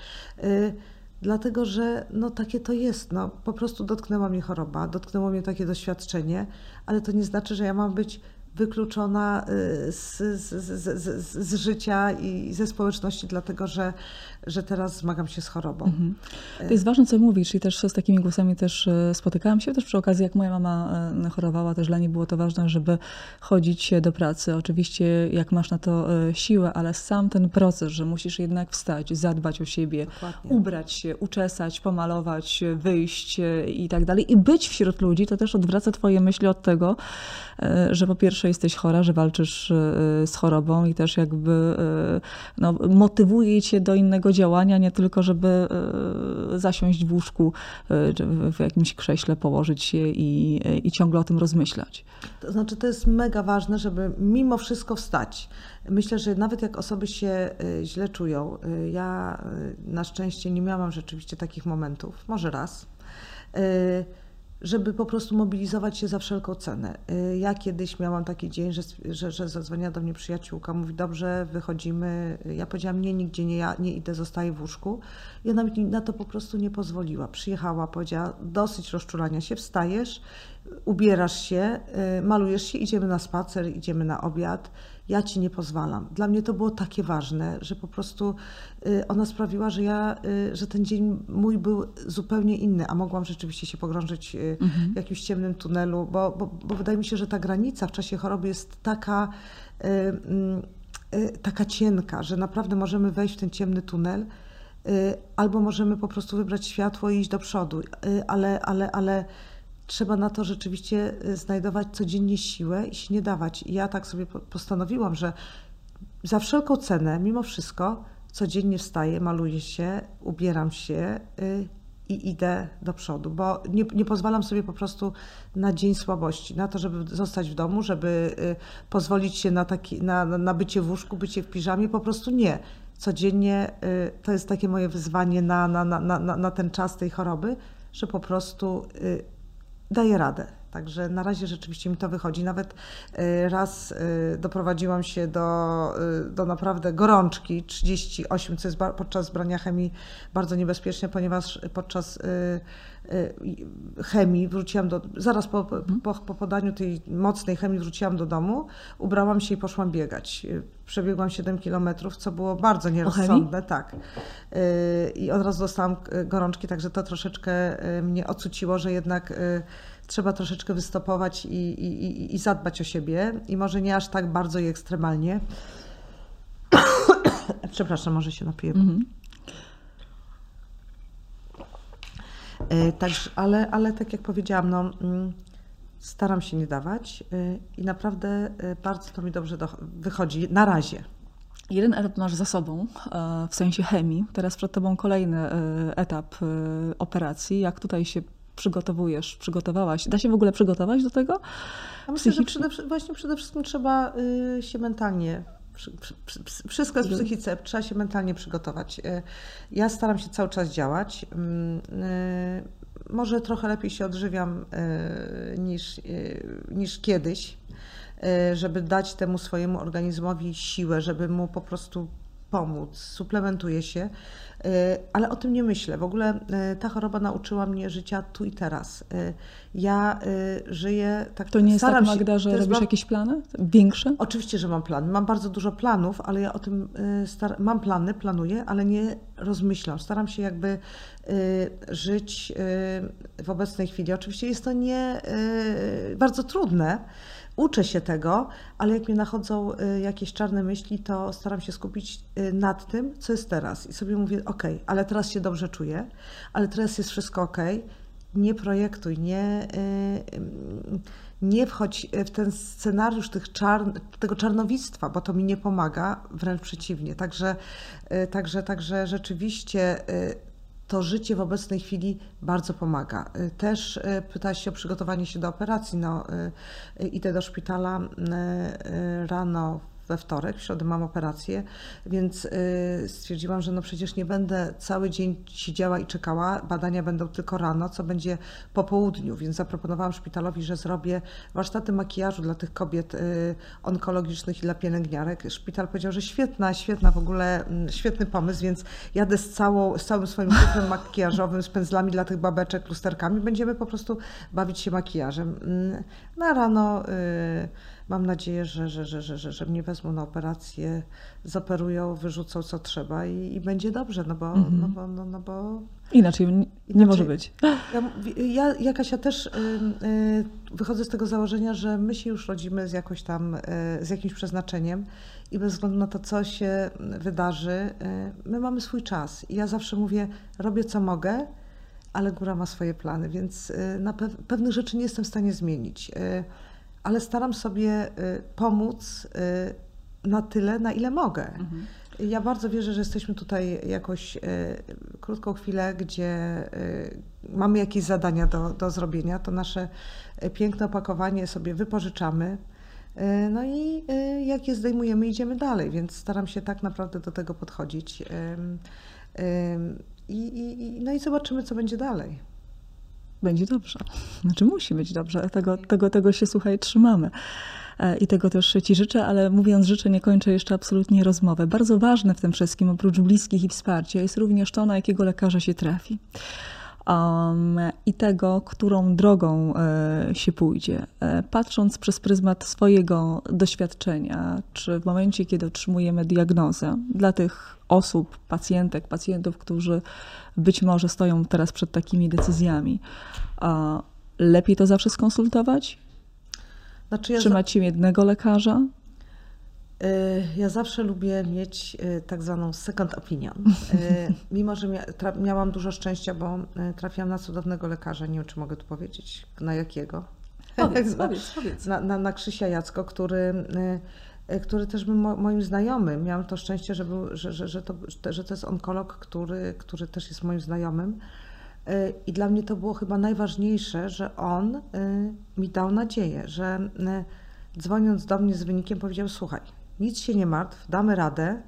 Dlatego, że no, takie to jest. No, po prostu dotknęła mnie choroba, dotknęło mnie takie doświadczenie, ale to nie znaczy, że ja mam być wykluczona z, z, z, z, życia i ze społeczności, dlatego że, że teraz zmagam się z chorobą. Mhm. To jest ważne, co mówisz i też z takimi głosami też e, spotykałam się, też przy okazji, jak moja mama e, chorowała, też dla niej było to ważne, żeby chodzić do pracy. Oczywiście, jak masz na to e, siłę, ale sam ten proces, że musisz jednak wstać, zadbać o siebie, Dokładnie. ubrać się, uczesać, pomalować, wyjść i tak dalej i być wśród ludzi, to też odwraca twoje myśli od tego, że po pierwsze jesteś chora, że walczysz z chorobą i też jakby no, motywuje cię do innego działania, nie tylko, żeby e, zasiąść w łóżku, e, w jakimś krześle, położyć się i, i ciągle o tym rozmyślać. To znaczy, to jest mega ważne, żeby mimo wszystko wstać. Myślę, że nawet jak osoby się e, źle czują, ja na szczęście nie miałam rzeczywiście takich momentów, może raz żeby po prostu mobilizować się za wszelką cenę. Y, ja kiedyś miałam taki dzień, że, że, że zadzwoniła do mnie przyjaciółka, mówi, dobrze, wychodzimy. Ja powiedziałam, nie, nigdzie nie, ja nie idę, zostaję w łóżku. Ona mi na to po prostu nie pozwoliła. Przyjechała, powiedziała, dosyć rozczulania się, wstajesz, ubierasz się, y, malujesz się, idziemy na spacer, idziemy na obiad ja ci nie pozwalam. Dla mnie to było takie ważne, że po prostu y, ona sprawiła, że ja, y, że ten dzień mój był zupełnie inny, a mogłam rzeczywiście się pogrążyć y, mhm. w jakimś ciemnym tunelu, bo, bo, bo wydaje mi się, że ta granica w czasie choroby jest taka, mm, taka cienka, że naprawdę możemy wejść w ten ciemny tunel, albo możemy po prostu wybrać światło i iść do przodu, ale, ale, ale trzeba na to rzeczywiście y, znajdować codziennie siłę i się nie dawać. I ja tak sobie postanowiłam, że za wszelką cenę, mimo wszystko, codziennie wstaję, maluję się, ubieram się y, i idę do przodu, bo nie, nie pozwalam sobie po prostu na dzień słabości, na to, żeby zostać w domu, żeby y, pozwolić się na, taki, na, na bycie w łóżku, bycie w piżamie, po prostu nie. Codziennie to jest takie moje wyzwanie na, na, na, na, na ten czas tej choroby, że po prostu daję radę. Także na razie rzeczywiście mi to wychodzi. Nawet y, raz y, doprowadziłam się do, y, do naprawdę gorączki 38, co jest podczas brania chemii bardzo niebezpieczne, ponieważ podczas chemii wróciłam do, zaraz po, po, po podaniu tej mocnej chemii wróciłam do domu, ubrałam się i poszłam biegać. Y, Przebiegłam 7 kilometrów, co było bardzo nierozsądne, tak. Y, I od razu dostałam y, gorączki, także to troszeczkę y, mnie ocuciło, że jednak y, trzeba troszeczkę wystopować i, i, i- zadbać o siebie. I może nie aż tak bardzo i ekstremalnie. Przepraszam, może się napiję. Y, Także, ale, ale tak jak powiedziałam, no, mm, staram się nie dawać y, i naprawdę y, bardzo to mi dobrze do, wychodzi na razie. Jeden etap masz za sobą, e, w sensie chemii. Teraz przed tobą kolejny e, etap e, operacji. Jak tutaj się przygotowujesz, przygotowałaś? Da się w ogóle przygotować do tego? A myślę, że przede, właśnie przede wszystkim trzeba y, się mentalnie, wszystko jest w psychice, trzeba się mentalnie przygotować. Y, Ja staram się cały czas działać. Mm, y, Może trochę lepiej się odżywiam y, niż, niż kiedyś, żeby dać temu swojemu organizmowi siłę, żeby mu po prostu pomóc. Suplementuję się, ale o tym nie myślę. W ogóle y, ta choroba nauczyła mnie życia tu i teraz. Y, Ja y, żyję tak. To nie jest tak, się- Magda, że robisz jakieś plany? Większe? Oczywiście, że mam plan. Mam bardzo dużo planów, ale ja o tym y, star- mam plany, planuję, ale nie rozmyślam. Staram się jakby y, żyć y, w obecnej chwili. Oczywiście jest to nie y, bardzo trudne. Uczę się tego, ale jak mnie nachodzą y, jakieś czarne myśli, to staram się skupić y, nad tym, co jest teraz. I sobie mówię, ok, ale teraz się dobrze czuję, ale teraz jest wszystko ok. Nie projektuj, nie, y, nie wchodź w ten scenariusz tych tego czarnowictwa, bo to mi nie pomaga, wręcz przeciwnie. Także, także, także rzeczywiście to życie w obecnej chwili bardzo pomaga. Y, Też y, pytałaś się o przygotowanie się do operacji. No, y, idę do szpitala rano we wtorek, w środę mam operację, więc y, stwierdziłam, że no przecież nie będę cały dzień siedziała i czekała. Badania będą tylko rano, co będzie po południu, więc zaproponowałam szpitalowi, że zrobię warsztaty makijażu dla tych kobiet y, onkologicznych i dla pielęgniarek. Szpital powiedział, że świetna, świetna w ogóle, mm, świetny pomysł, więc jadę z, całą, z całym swoim kufrem makijażowym, z pędzlami dla tych babeczek, lusterkami. Będziemy po prostu bawić się makijażem. Mm, Na rano y, mam nadzieję, że, że, że, że, że, że mnie wezmą na operację, zoperują, wyrzucą co trzeba i, i będzie dobrze, no bo, no bo, no, no bo Inaczej nie, Inaczej- może być. ja, ja, też y, wychodzę z tego założenia, że my się już rodzimy z jakoś tam, y, z jakimś przeznaczeniem i bez względu na to, co się wydarzy, y, my mamy swój czas. I ja zawsze mówię, robię co mogę, ale góra ma swoje plany, więc na pew- pewnych rzeczy nie jestem w stanie zmienić. Ale staram sobie y, pomóc y, na tyle, na ile mogę. Ja bardzo wierzę, że jesteśmy tutaj jakoś y, krótką chwilę, gdzie mamy jakieś zadania do, do zrobienia. To nasze piękne opakowanie sobie wypożyczamy. No i jak je zdejmujemy, idziemy dalej, więc staram się tak naprawdę do tego podchodzić. I, i- no i zobaczymy, co będzie dalej. Będzie dobrze. Znaczy musi być dobrze. Tego, tego, tego się, słuchaj, trzymamy. E, I tego też Ci życzę, ale mówiąc życzę, nie kończę jeszcze absolutnie rozmowy. Bardzo ważne w tym wszystkim, oprócz bliskich i wsparcia, jest również to, na jakiego lekarza się trafi. Um, I tego, którą drogą e, się pójdzie. E, patrząc przez pryzmat swojego doświadczenia, czy w momencie, kiedy otrzymujemy diagnozę, dla tych osób, pacjentek, pacjentów, którzy być może stoją teraz przed takimi decyzjami, a lepiej to zawsze skonsultować? Znaczy ja, się jednego lekarza? Y, Ja zawsze lubię mieć y, tak zwaną second opinion. Y, Mimo, że miałam dużo szczęścia, bo trafiłam na cudownego lekarza, nie wiem, czy mogę tu powiedzieć, na jakiego. Powiedz, na, powiedz, powiedz. na, na, na Krzysia Jacko, który, który też był mo, moim znajomym. Miałam to szczęście, że, był, że, że, że, to, że to jest onkolog, który, który też jest moim znajomym. I dla mnie to było chyba najważniejsze, że on mi dał nadzieję, że dzwoniąc do mnie z wynikiem powiedział: Słuchaj, nic się nie martw, damy radę,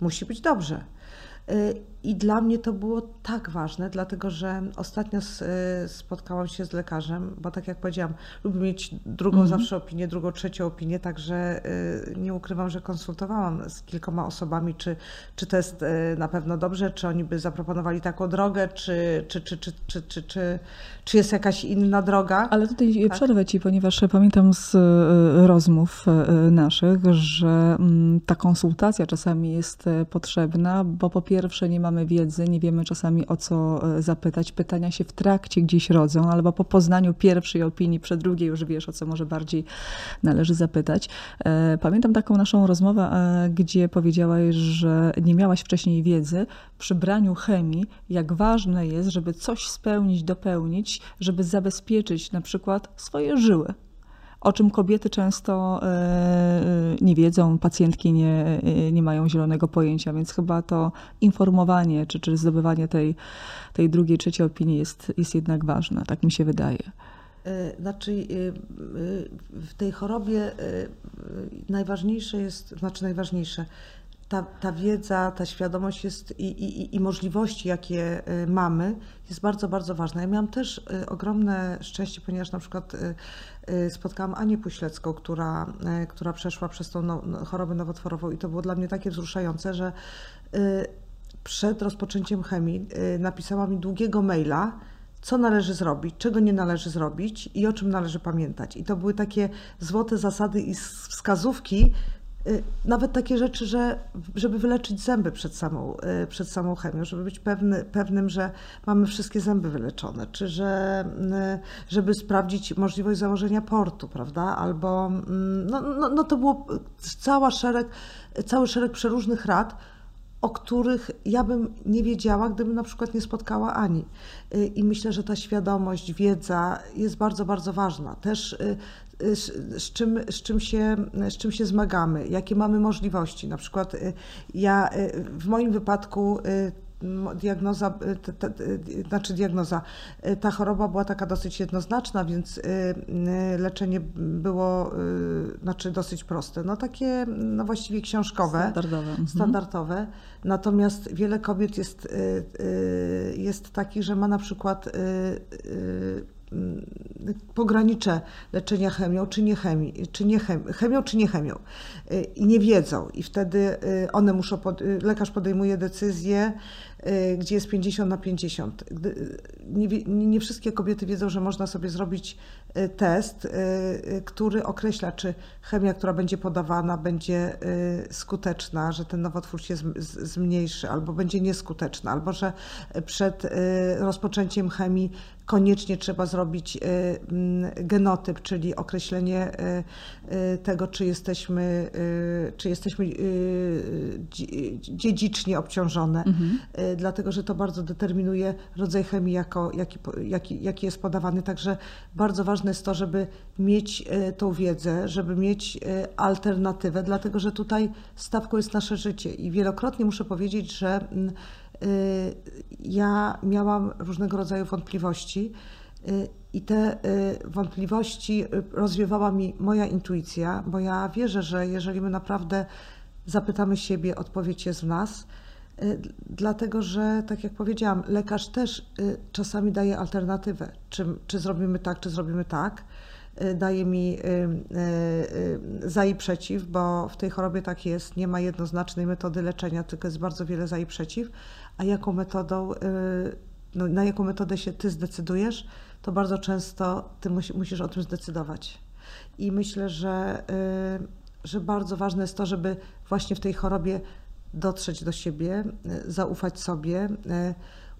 musi być dobrze. Y, I dla mnie to było tak ważne, dlatego że ostatnio spotkałam się z lekarzem, bo tak jak powiedziałam, lubię mieć drugą mhm. zawsze opinię, drugą, trzecią opinię, także nie ukrywam, że konsultowałam z kilkoma osobami, czy, czy to jest na pewno dobrze, czy oni by zaproponowali taką drogę, czy, czy, czy, czy, czy, czy, czy, czy jest jakaś inna droga. Ale tutaj tak? przerwę Ci, ponieważ pamiętam z rozmów naszych, że mm, ta konsultacja czasami jest potrzebna, bo po pierwsze nie mamy wiedzy, nie wiemy czasami o co e, zapytać. Pytania się w trakcie gdzieś rodzą, albo po poznaniu pierwszej opinii, przed drugiej już wiesz, o co może bardziej należy zapytać. E, pamiętam taką naszą rozmowę, e, gdzie powiedziałaś, że nie miałaś wcześniej wiedzy przy braniu chemii, jak ważne jest, żeby coś spełnić, dopełnić, żeby zabezpieczyć na przykład swoje żyły o czym kobiety często e, e, nie wiedzą, pacjentki nie, e, nie mają zielonego pojęcia, więc chyba to informowanie czy, czy zdobywanie tej, tej drugiej, trzeciej opinii jest, jest jednak ważne, tak mi się wydaje. Znaczy, w tej chorobie najważniejsze jest, znaczy najważniejsze, ta, ta wiedza, ta świadomość jest i, i, i możliwości, jakie mamy, jest bardzo, bardzo ważna. Ja miałam też ogromne szczęście, ponieważ na przykład Y, spotkałam Anię Puślecką, która, y, która przeszła przez tą no, no, chorobę nowotworową i to było dla mnie takie wzruszające, że y, przed rozpoczęciem chemii napisała mi długiego maila, co należy zrobić, czego nie należy zrobić i o czym należy pamiętać. I to były takie złote zasady i wskazówki, Y, nawet takie rzeczy, że żeby wyleczyć zęby przed samą, y, przed samą chemią, żeby być pewny, pewnym, że mamy wszystkie zęby wyleczone, czy że, y, żeby sprawdzić możliwość założenia portu, prawda? Albo mm, no, no, no to było cała szereg, cały szereg przeróżnych rad, o których ja bym nie wiedziała, gdybym na przykład nie spotkała Ani. I myślę, że ta świadomość, wiedza jest bardzo, bardzo ważna. Też z, z, czym, z, czym się, z czym się zmagamy, jakie mamy możliwości. Na przykład y, ja y, w moim wypadku y, diagnoza, ta, ta, znaczy diagnoza, ta choroba była taka dosyć jednoznaczna, więc leczenie było znaczy dosyć proste. No takie no właściwie książkowe, standardowe. Mhm. standardowe. Natomiast wiele kobiet jest, jest takich, że ma na przykład pogranicze leczenia chemią czy nie, czy nie chemią, chemią czy nie chemią. Y, i nie wiedzą. I wtedy y, one muszą, pod, y, lekarz podejmuje decyzję, gdzie jest 50 na 50. Nie, nie wszystkie kobiety wiedzą, że można sobie zrobić test, który określa, czy chemia, która będzie podawana, będzie skuteczna, że ten nowotwór się zmniejszy, albo będzie nieskuteczna, albo że przed rozpoczęciem chemii koniecznie trzeba zrobić y, mm, genotyp, czyli określenie y, y, tego, czy jesteśmy, czy jesteśmy dziedzicznie obciążone, mhm. Dlatego że to bardzo determinuje rodzaj chemii, jako, jaki, jaki, jaki jest podawany. Także bardzo ważne jest to, żeby mieć tą wiedzę, żeby mieć alternatywę, dlatego że tutaj stawką jest nasze życie i wielokrotnie muszę powiedzieć, że mm, Y, ja miałam różnego rodzaju wątpliwości i te wątpliwości rozwiewała mi moja intuicja, bo ja wierzę, że jeżeli my naprawdę zapytamy siebie, odpowiedź jest w nas, dlatego że, tak jak powiedziałam, lekarz też czasami daje alternatywę, czy, czy zrobimy tak, czy zrobimy tak. Daje mi za i przeciw, bo w tej chorobie tak jest, nie ma jednoznacznej metody leczenia, tylko jest bardzo wiele za i przeciw a jaką metodą, y, no, na jaką metodę się ty zdecydujesz, to bardzo często ty musisz o tym zdecydować. I myślę, że, y, że bardzo ważne jest to, żeby właśnie w tej chorobie dotrzeć do siebie, y, zaufać sobie,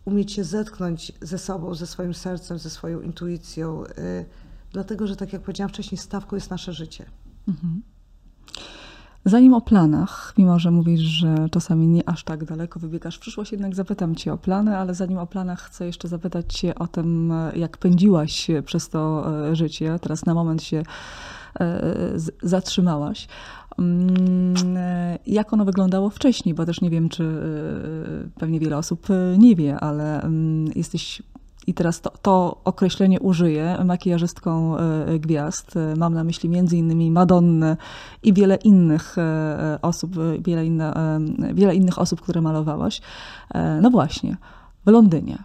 umieć się zetknąć ze sobą, ze swoim sercem, ze swoją intuicją, dlatego że, tak jak powiedziałam wcześniej, stawką jest nasze życie. Mhm. Zanim o planach, mimo że mówisz, że czasami nie aż tak daleko wybiegasz w przyszłość, jednak zapytam Cię o plany, ale zanim o planach chcę jeszcze zapytać Cię o tym, jak pędziłaś przez to e, życie. Teraz na moment się e, zatrzymałaś. Mm, e, jak ono wyglądało wcześniej, bo też nie wiem, czy pewnie wiele osób nie wie, ale mm, jesteś i teraz to, to określenie użyję, makijażystką gwiazd. Mam na myśli innymi Madonnę i wiele innych osób, wiele, inne, wiele innych osób, które malowałaś. No właśnie, w Londynie.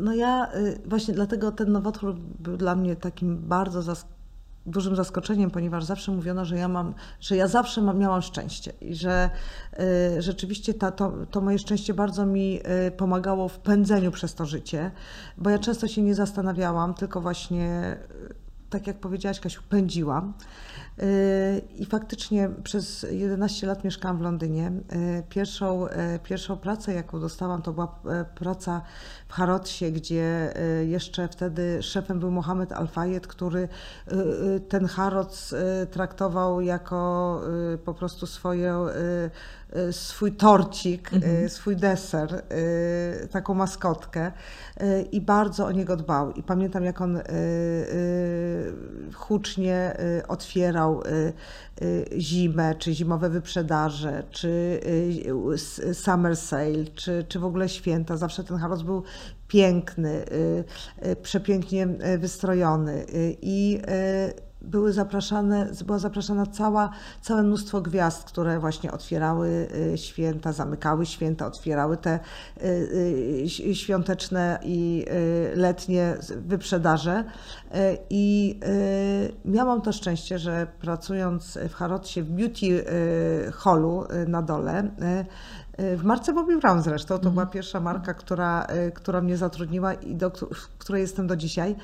No ja właśnie dlatego ten nowotwór był dla mnie takim bardzo zaskoczeniem dużym zaskoczeniem, ponieważ zawsze mówiono, że ja mam, że ja zawsze miałam szczęście i że y, rzeczywiście ta, to, to moje szczęście bardzo mi y, pomagało w pędzeniu przez to życie, bo ja często się nie zastanawiałam, tylko właśnie, y, tak jak powiedziałaś Kasiu, pędziłam. I faktycznie przez 11 lat mieszkałam w Londynie. Pierwszą, pierwszą pracę, jaką dostałam, to była praca w Harotsie, gdzie jeszcze wtedy szefem był Mohamed Al-Fayed, który ten Harrods traktował jako po prostu swoje Y, swój torcik, y, mhm. swój deser, y, taką maskotkę i bardzo o niego dbał. I pamiętam, jak on hucznie otwierał zimę, czy zimowe wyprzedaże, czy summer sale, czy, czy w ogóle święta. Zawsze ten Harrods był piękny, przepięknie wystrojony i były zapraszane, była zapraszana cała, całe mnóstwo gwiazd, które właśnie otwierały y, święta, zamykały święta, otwierały te y, y, świąteczne i letnie wyprzedaże. I miałam to szczęście, że pracując w Harrodzie w Beauty Hallu na dole, w marce Bobby Brown zresztą, to była mhm. pierwsza marka, która, która mnie zatrudniła i do której jestem do dzisiaj.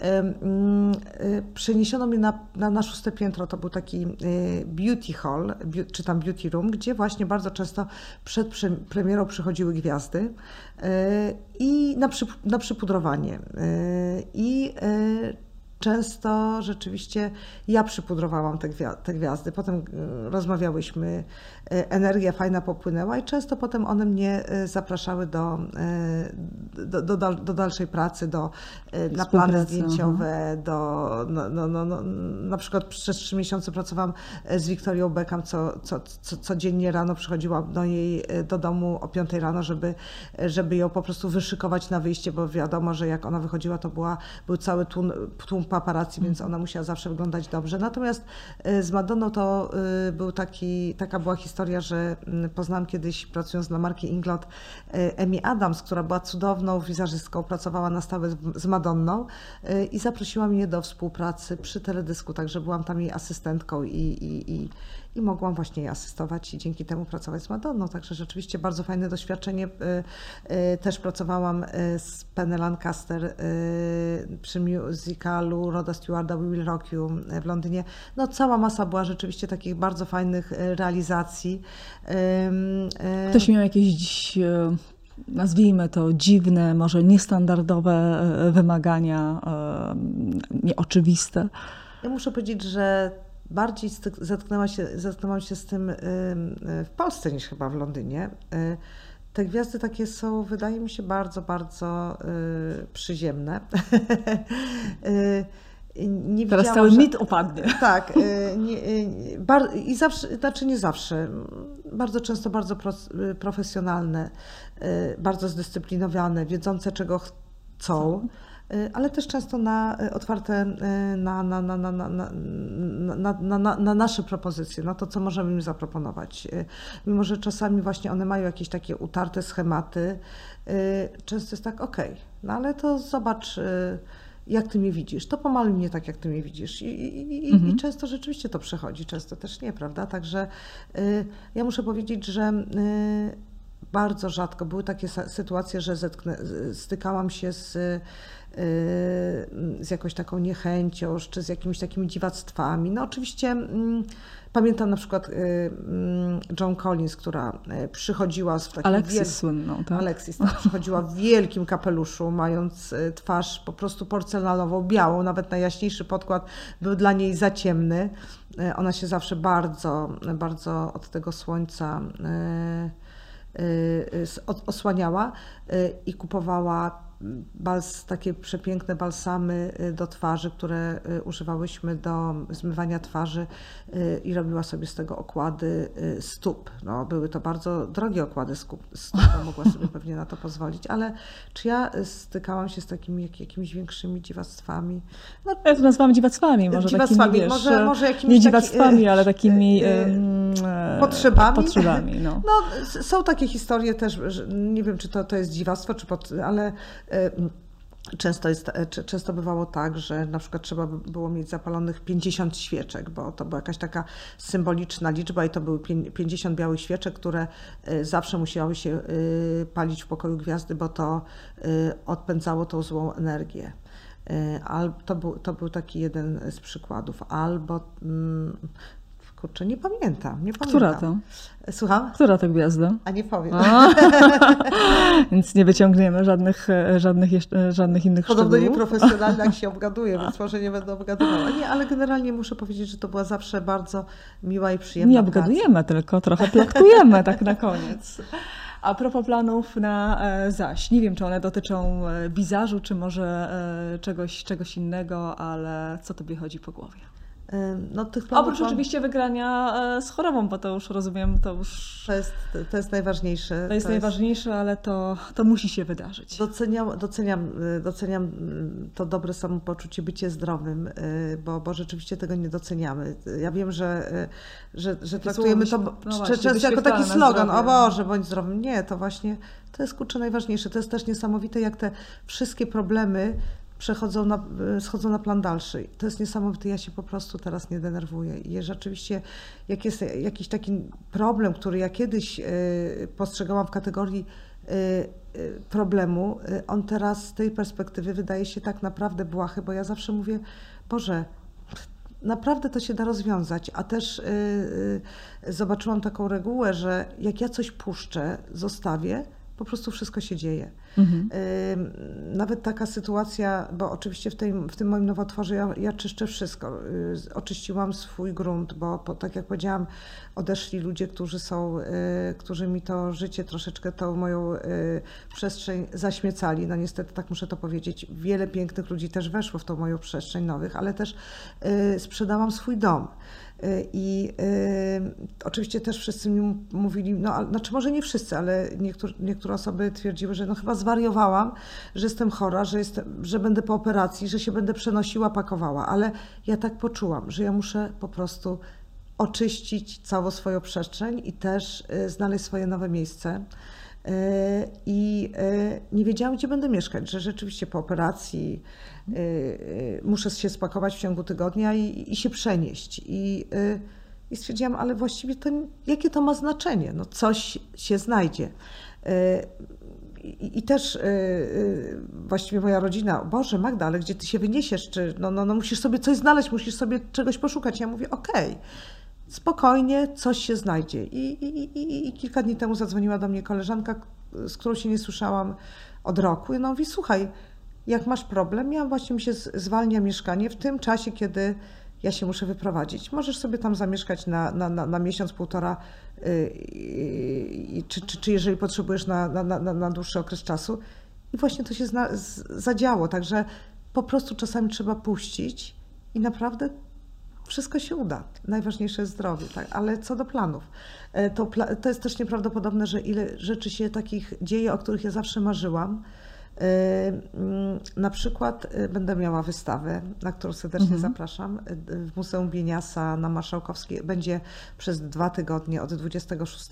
Mm, y, przeniesiono mnie na, na, na szóste piętro, to był taki y, beauty hall, czy tam beauty room, gdzie właśnie bardzo często przed premierą przychodziły gwiazdy y, i na, przy, na przypudrowanie. I często rzeczywiście ja przypudrowałam te gwiazdy. Potem rozmawiałyśmy, energia fajna popłynęła i często potem one mnie zapraszały do, do, do, do dalszej pracy, do, na plany zdjęciowe, do, no, no, no, no, na przykład przez trzy miesiące pracowałam z Wiktorią Beckham, co, co, co, codziennie rano przychodziłam do jej do domu o 5 rano, żeby, żeby ją po prostu wyszykować na wyjście, bo wiadomo, że jak ona wychodziła, to była, był cały tłum, tłum paparazzi, więc ona musiała zawsze wyglądać dobrze. Natomiast y, z Madonną to y, był taki, taka była historia, że mm, poznałam kiedyś, pracując dla marki Inglot, Emi Adams, która była cudowną wizerzystką, pracowała na stałe z Madonną i zaprosiła mnie do współpracy przy teledysku, także byłam tam jej asystentką i, i, i i mogłam właśnie jej asystować i dzięki temu pracować z Madonną. Także rzeczywiście bardzo fajne doświadczenie. Y, y, też pracowałam y, z Penny Lancaster przy musicalu Roda Stewarda We Will Rock You w Londynie. No cała masa była rzeczywiście takich bardzo fajnych realizacji. Ktoś miał jakieś nazwijmy to dziwne, może niestandardowe wymagania, nieoczywiste? Ja muszę powiedzieć, że bardziej zetknęła się, zetknęłam się z tym w Polsce niż chyba w Londynie. Y, te gwiazdy takie są, wydaje mi się, bardzo, bardzo y, przyziemne. Nie Teraz cały że... mit opadnie. Tak. Nie, bar... I zawsze, znaczy nie zawsze. Bardzo często bardzo pro, profesjonalne, bardzo zdyscyplinowane, wiedzące czego chcą. Y, ale też często na y, otwarte y, na, na, na, na, na, na, na, na nasze propozycje, na to, co możemy im zaproponować. Mimo, że czasami właśnie one mają jakieś takie utarte schematy, często jest tak, okej, no ale to zobacz jak ty mnie widzisz, to pomaluj mnie tak, jak ty mnie widzisz. I, i, mhm. i często rzeczywiście to przechodzi, często też nie, prawda? Także ja muszę powiedzieć, że bardzo rzadko były takie sytuacje, że zetknę, stykałam się z z jakąś taką niechęcią, czy z jakimiś takimi dziwactwami. No oczywiście mm, pamiętam na przykład y, mm, John Collins, która y, przychodziła z takim Alexis wiel... słynną, tak? Alexis, tak, przychodziła w wielkim kapeluszu, mając y, twarz po prostu porcelanową, białą, nawet najjaśniejszy podkład był dla niej za ciemny. Ona się zawsze bardzo, bardzo od tego słońca osłaniała i kupowała bals, takie przepiękne balsamy y, do twarzy, które y, używałyśmy do zmywania twarzy y, i robiła sobie z tego okłady stóp. No, były to bardzo drogie okłady stóp, mogła sobie pewnie na to pozwolić, ale czy ja stykałam się z takimi jak, jakimiś większymi dziwactwami? No, ja to nazywam dziwactwami, może dziwactwami, takimi, wiesz, może, może jakimiś nie dziwactwami, taki, ale takimi potrzebami. potrzebami no. no. są takie historie też, nie wiem czy to, to jest dziwactwo, czy pod, ale Często, jest, często bywało tak, że na przykład trzeba było mieć zapalonych 50 świeczek, bo to była jakaś taka symboliczna liczba i to były 50 białych świeczek, które y, zawsze musiały się y, palić w pokoju gwiazdy, bo to y, odpędzało tą złą energię. To był, to był taki jeden z przykładów. Albo mm, Kurczę, nie pamiętam, nie pamiętam. Która to? Słucham? Która to gwiazda? A nie powiem. więc nie wyciągniemy żadnych, e, żadnych, jeszcze, żadnych innych Podobno szczegółów. nieprofesjonalnie jak się obgaduje, więc może nie będę obgadywała. Nie, ale generalnie muszę powiedzieć, że to była zawsze bardzo miła i przyjemna Nie obgadujemy, praca. tylko trochę plotkujemy tak na koniec. A propos planów na e, zaś, nie wiem, czy one dotyczą e, wizażu, czy może czegoś, czegoś innego, ale co tobie chodzi po głowie? No, tych planów Oprócz mam... oczywiście wygrania e, z chorobą, bo to już rozumiem, to już... To jest, to jest najważniejsze. To jest to najważniejsze, jest... ale to, to musi się wydarzyć. Doceniam, doceniam, e, doceniam mm, to dobre samopoczucie, bycie zdrowym, e, bo, bo rzeczywiście tego nie doceniamy. Ja wiem, że, że, że traktujemy to no właśnie, często jako taki slogan, o Boże, bądź zdrowym. Nie, to właśnie, to jest kurczę najważniejsze. To jest też niesamowite, jak te wszystkie problemy przechodzą na, schodzą na plan dalszy. To jest niesamowite, ja się po prostu teraz nie denerwuję. I rzeczywiście, jak jest jakiś taki problem, który ja kiedyś y, postrzegałam w kategorii y, y, problemu, on teraz z tej perspektywy wydaje się tak naprawdę błahy, bo ja zawsze mówię, Boże, naprawdę to się da rozwiązać, a też zobaczyłam taką regułę, że jak ja coś puszczę, zostawię, po prostu wszystko się dzieje. Mhm. Nawet taka sytuacja, bo oczywiście w, tej, w tym moim nowotworze ja, ja czyszczę wszystko. Y, oczyściłam swój grunt, bo po, tak jak powiedziałam, odeszli ludzie, którzy są, y, którzy mi to życie troszeczkę, tą moją y, przestrzeń zaśmiecali. No niestety tak muszę to powiedzieć. Wiele pięknych ludzi też weszło w tą moją przestrzeń nowych, ale też sprzedałam swój dom. I y, oczywiście też wszyscy mi mówili, no znaczy może nie wszyscy, ale niektóre, niektóre osoby twierdziły, że no chyba zwariowałam, że jestem chora, że, jestem, że będę po operacji, że się będę przenosiła, pakowała, ale ja tak poczułam, że ja muszę po prostu oczyścić całą swoją przestrzeń i też y, znaleźć swoje nowe miejsce. Y, I y, nie wiedziałam, gdzie będę mieszkać, że rzeczywiście po operacji y, muszę się spakować w ciągu tygodnia i, i się przenieść. I, I stwierdziłam, ale właściwie to jakie to ma znaczenie? No coś się znajdzie. I, I, też właściwie moja rodzina, Boże Magda, ale gdzie ty się wyniesiesz? Czy, no, no, no musisz sobie coś znaleźć, musisz sobie czegoś poszukać. Ja mówię, okej. Okay spokojnie coś się znajdzie. I, i, i, I, kilka dni temu zadzwoniła do mnie koleżanka, z którą się nie słyszałam od roku. I ona mówi, słuchaj, jak masz problem, ja właśnie mi się zwalnia mieszkanie w tym czasie, kiedy ja się muszę wyprowadzić. Możesz sobie tam zamieszkać na, na, na, na miesiąc, półtora, yy, czy, czy, czy jeżeli potrzebujesz na, na, na, na dłuższy okres czasu. I właśnie to się zna, z, zadziało, także po prostu czasami trzeba puścić i naprawdę wszystko się uda. Najważniejsze jest zdrowie, tak? ale co do planów, e, to, to jest też nieprawdopodobne, że ile rzeczy się takich dzieje, o których ja zawsze marzyłam. E, mm, na przykład e, będę miała wystawę, na którą serdecznie mhm. zapraszam w Muzeum Bieniasa na Marszałkowskiej. Będzie przez dwa tygodnie od 26.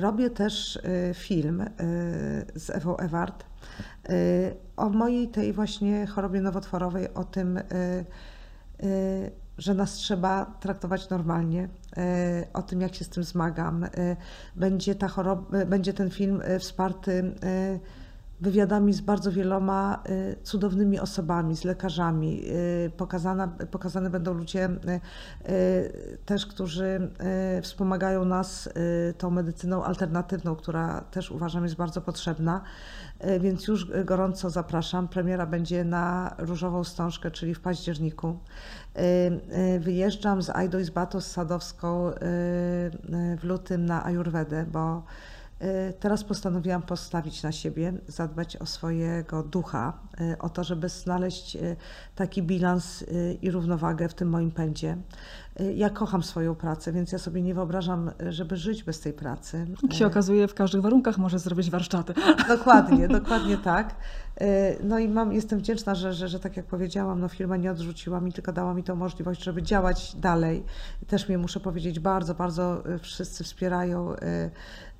Robię też film z Ewą Ewart o mojej tej właśnie chorobie nowotworowej, o tym że nas trzeba traktować normalnie, y, o tym, jak się z tym zmagam. Y, będzie, ta choroba, będzie ten film wsparty wywiadami z bardzo wieloma cudownymi osobami, z lekarzami. Pokazana, pokazane będą ludzie też, którzy wspomagają nas tą medycyną alternatywną, która też uważam jest bardzo potrzebna. Więc już gorąco zapraszam. Premiera będzie na Różową Stążkę, czyli w październiku. Wyjeżdżam z Aido i z Batos Sadowską w lutym na Ajurwedę, bo teraz postanowiłam postawić na siebie, zadbać o swojego ducha, e, o to, żeby znaleźć e, taki bilans i równowagę w tym moim pędzie. Ja kocham swoją pracę, więc ja sobie nie wyobrażam, żeby żyć bez tej pracy. Jak się okazuje, w każdych warunkach może zrobić warsztaty. Dokładnie, dokładnie tak. No i mam, jestem wdzięczna, że, że, że tak jak powiedziałam, no firma nie odrzuciła mi, tylko dała mi tą możliwość, żeby działać dalej. Też mnie muszę powiedzieć, bardzo, bardzo wszyscy wspierają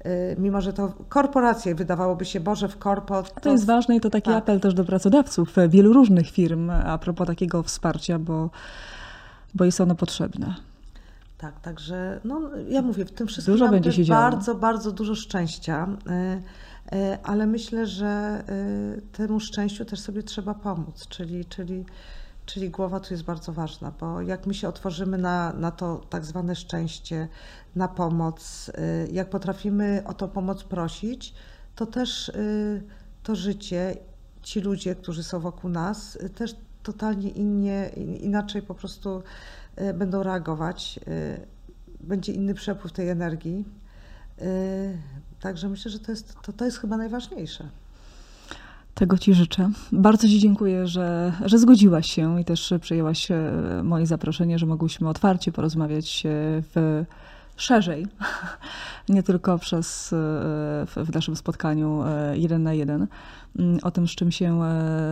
Y, mimo że to korporacje, wydawałoby się, Boże, w korpo... To, to jest ważne i to taki tak. apel też do pracodawców e, wielu różnych firm a propos takiego wsparcia, bo, bo jest ono potrzebne. Tak, także no, ja mówię, w tym wszystkim dużo będzie się działo. bardzo, bardzo dużo szczęścia, y, y, ale myślę, że temu szczęściu też sobie trzeba pomóc, czyli, czyli Czyli głowa tu jest bardzo ważna, bo jak my się otworzymy na, na to tak zwane szczęście, na pomoc, y, jak potrafimy o tą pomoc prosić, to też to życie, ci ludzie, którzy są wokół nas, też totalnie innie, inaczej po prostu będą reagować. Będzie inny przepływ tej energii. Także myślę, że to jest, to, to jest chyba najważniejsze. Tego Ci życzę. Bardzo Ci dziękuję, że, że zgodziłaś się i też przyjęłaś e, moje zaproszenie, że mogłyśmy otwarcie porozmawiać e, w, szerzej, nie tylko przez, e, w, w naszym spotkaniu jeden na jeden, mm, o tym, z czym się,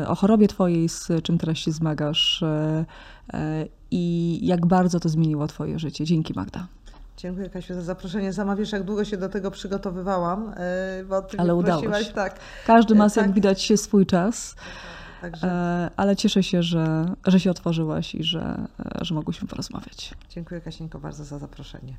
o chorobie Twojej, z czym teraz się zmagasz i jak bardzo to zmieniło Twoje życie. Dzięki Magda. Dziękuję Kasiu za zaproszenie. Sama wiesz, jak długo się do tego przygotowywałam, e, bo ty Ale udało się. Tak. Każdy ma, tak. jak widać, się swój czas. Także... E, ale cieszę się, że, że się otworzyłaś i że, e, że mogłyśmy porozmawiać. Dziękuję Kasieńko bardzo za zaproszenie.